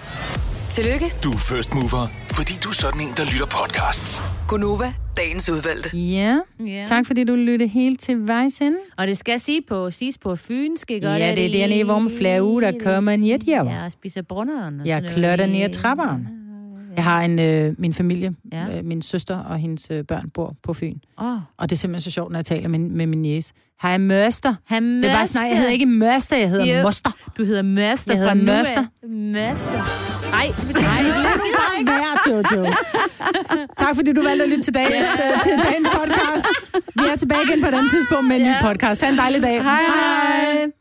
Tillykke, Du er first mover, fordi du er sådan en, der lytter podcasts. Gunova, dagens udvalgte. Ja, Ja. tak fordi du lyttede helt til vejs ende. Og det skal sige på, siges på Fynsk, ikke? Ja, det er dernede, hvor man flager ud, der kommer en jetjager. Ja, og spiser brunneren. klør noget. ned ad trapperen. Jeg har en, øh, min familie, Ja. øh, min søster og hendes øh, børn bor på Fyn. Åh, Og det er simpelthen så sjovt, når jeg taler med, med min næse. Hej, Mørster. han Det er bare sådan, jeg hedder ikke Mørster, jeg hedder Jo. Moster. Du hedder Mørster Jeg hedder fra nu af. Mørster. Mørster. Nej, nej, Vær, Jojo. Tak fordi du valgte at lytte til dagens, øh, til dagens podcast. Vi er tilbage igen på et andet tidspunkt med en ny podcast. Ha' en dejlig dag. Hej, hej.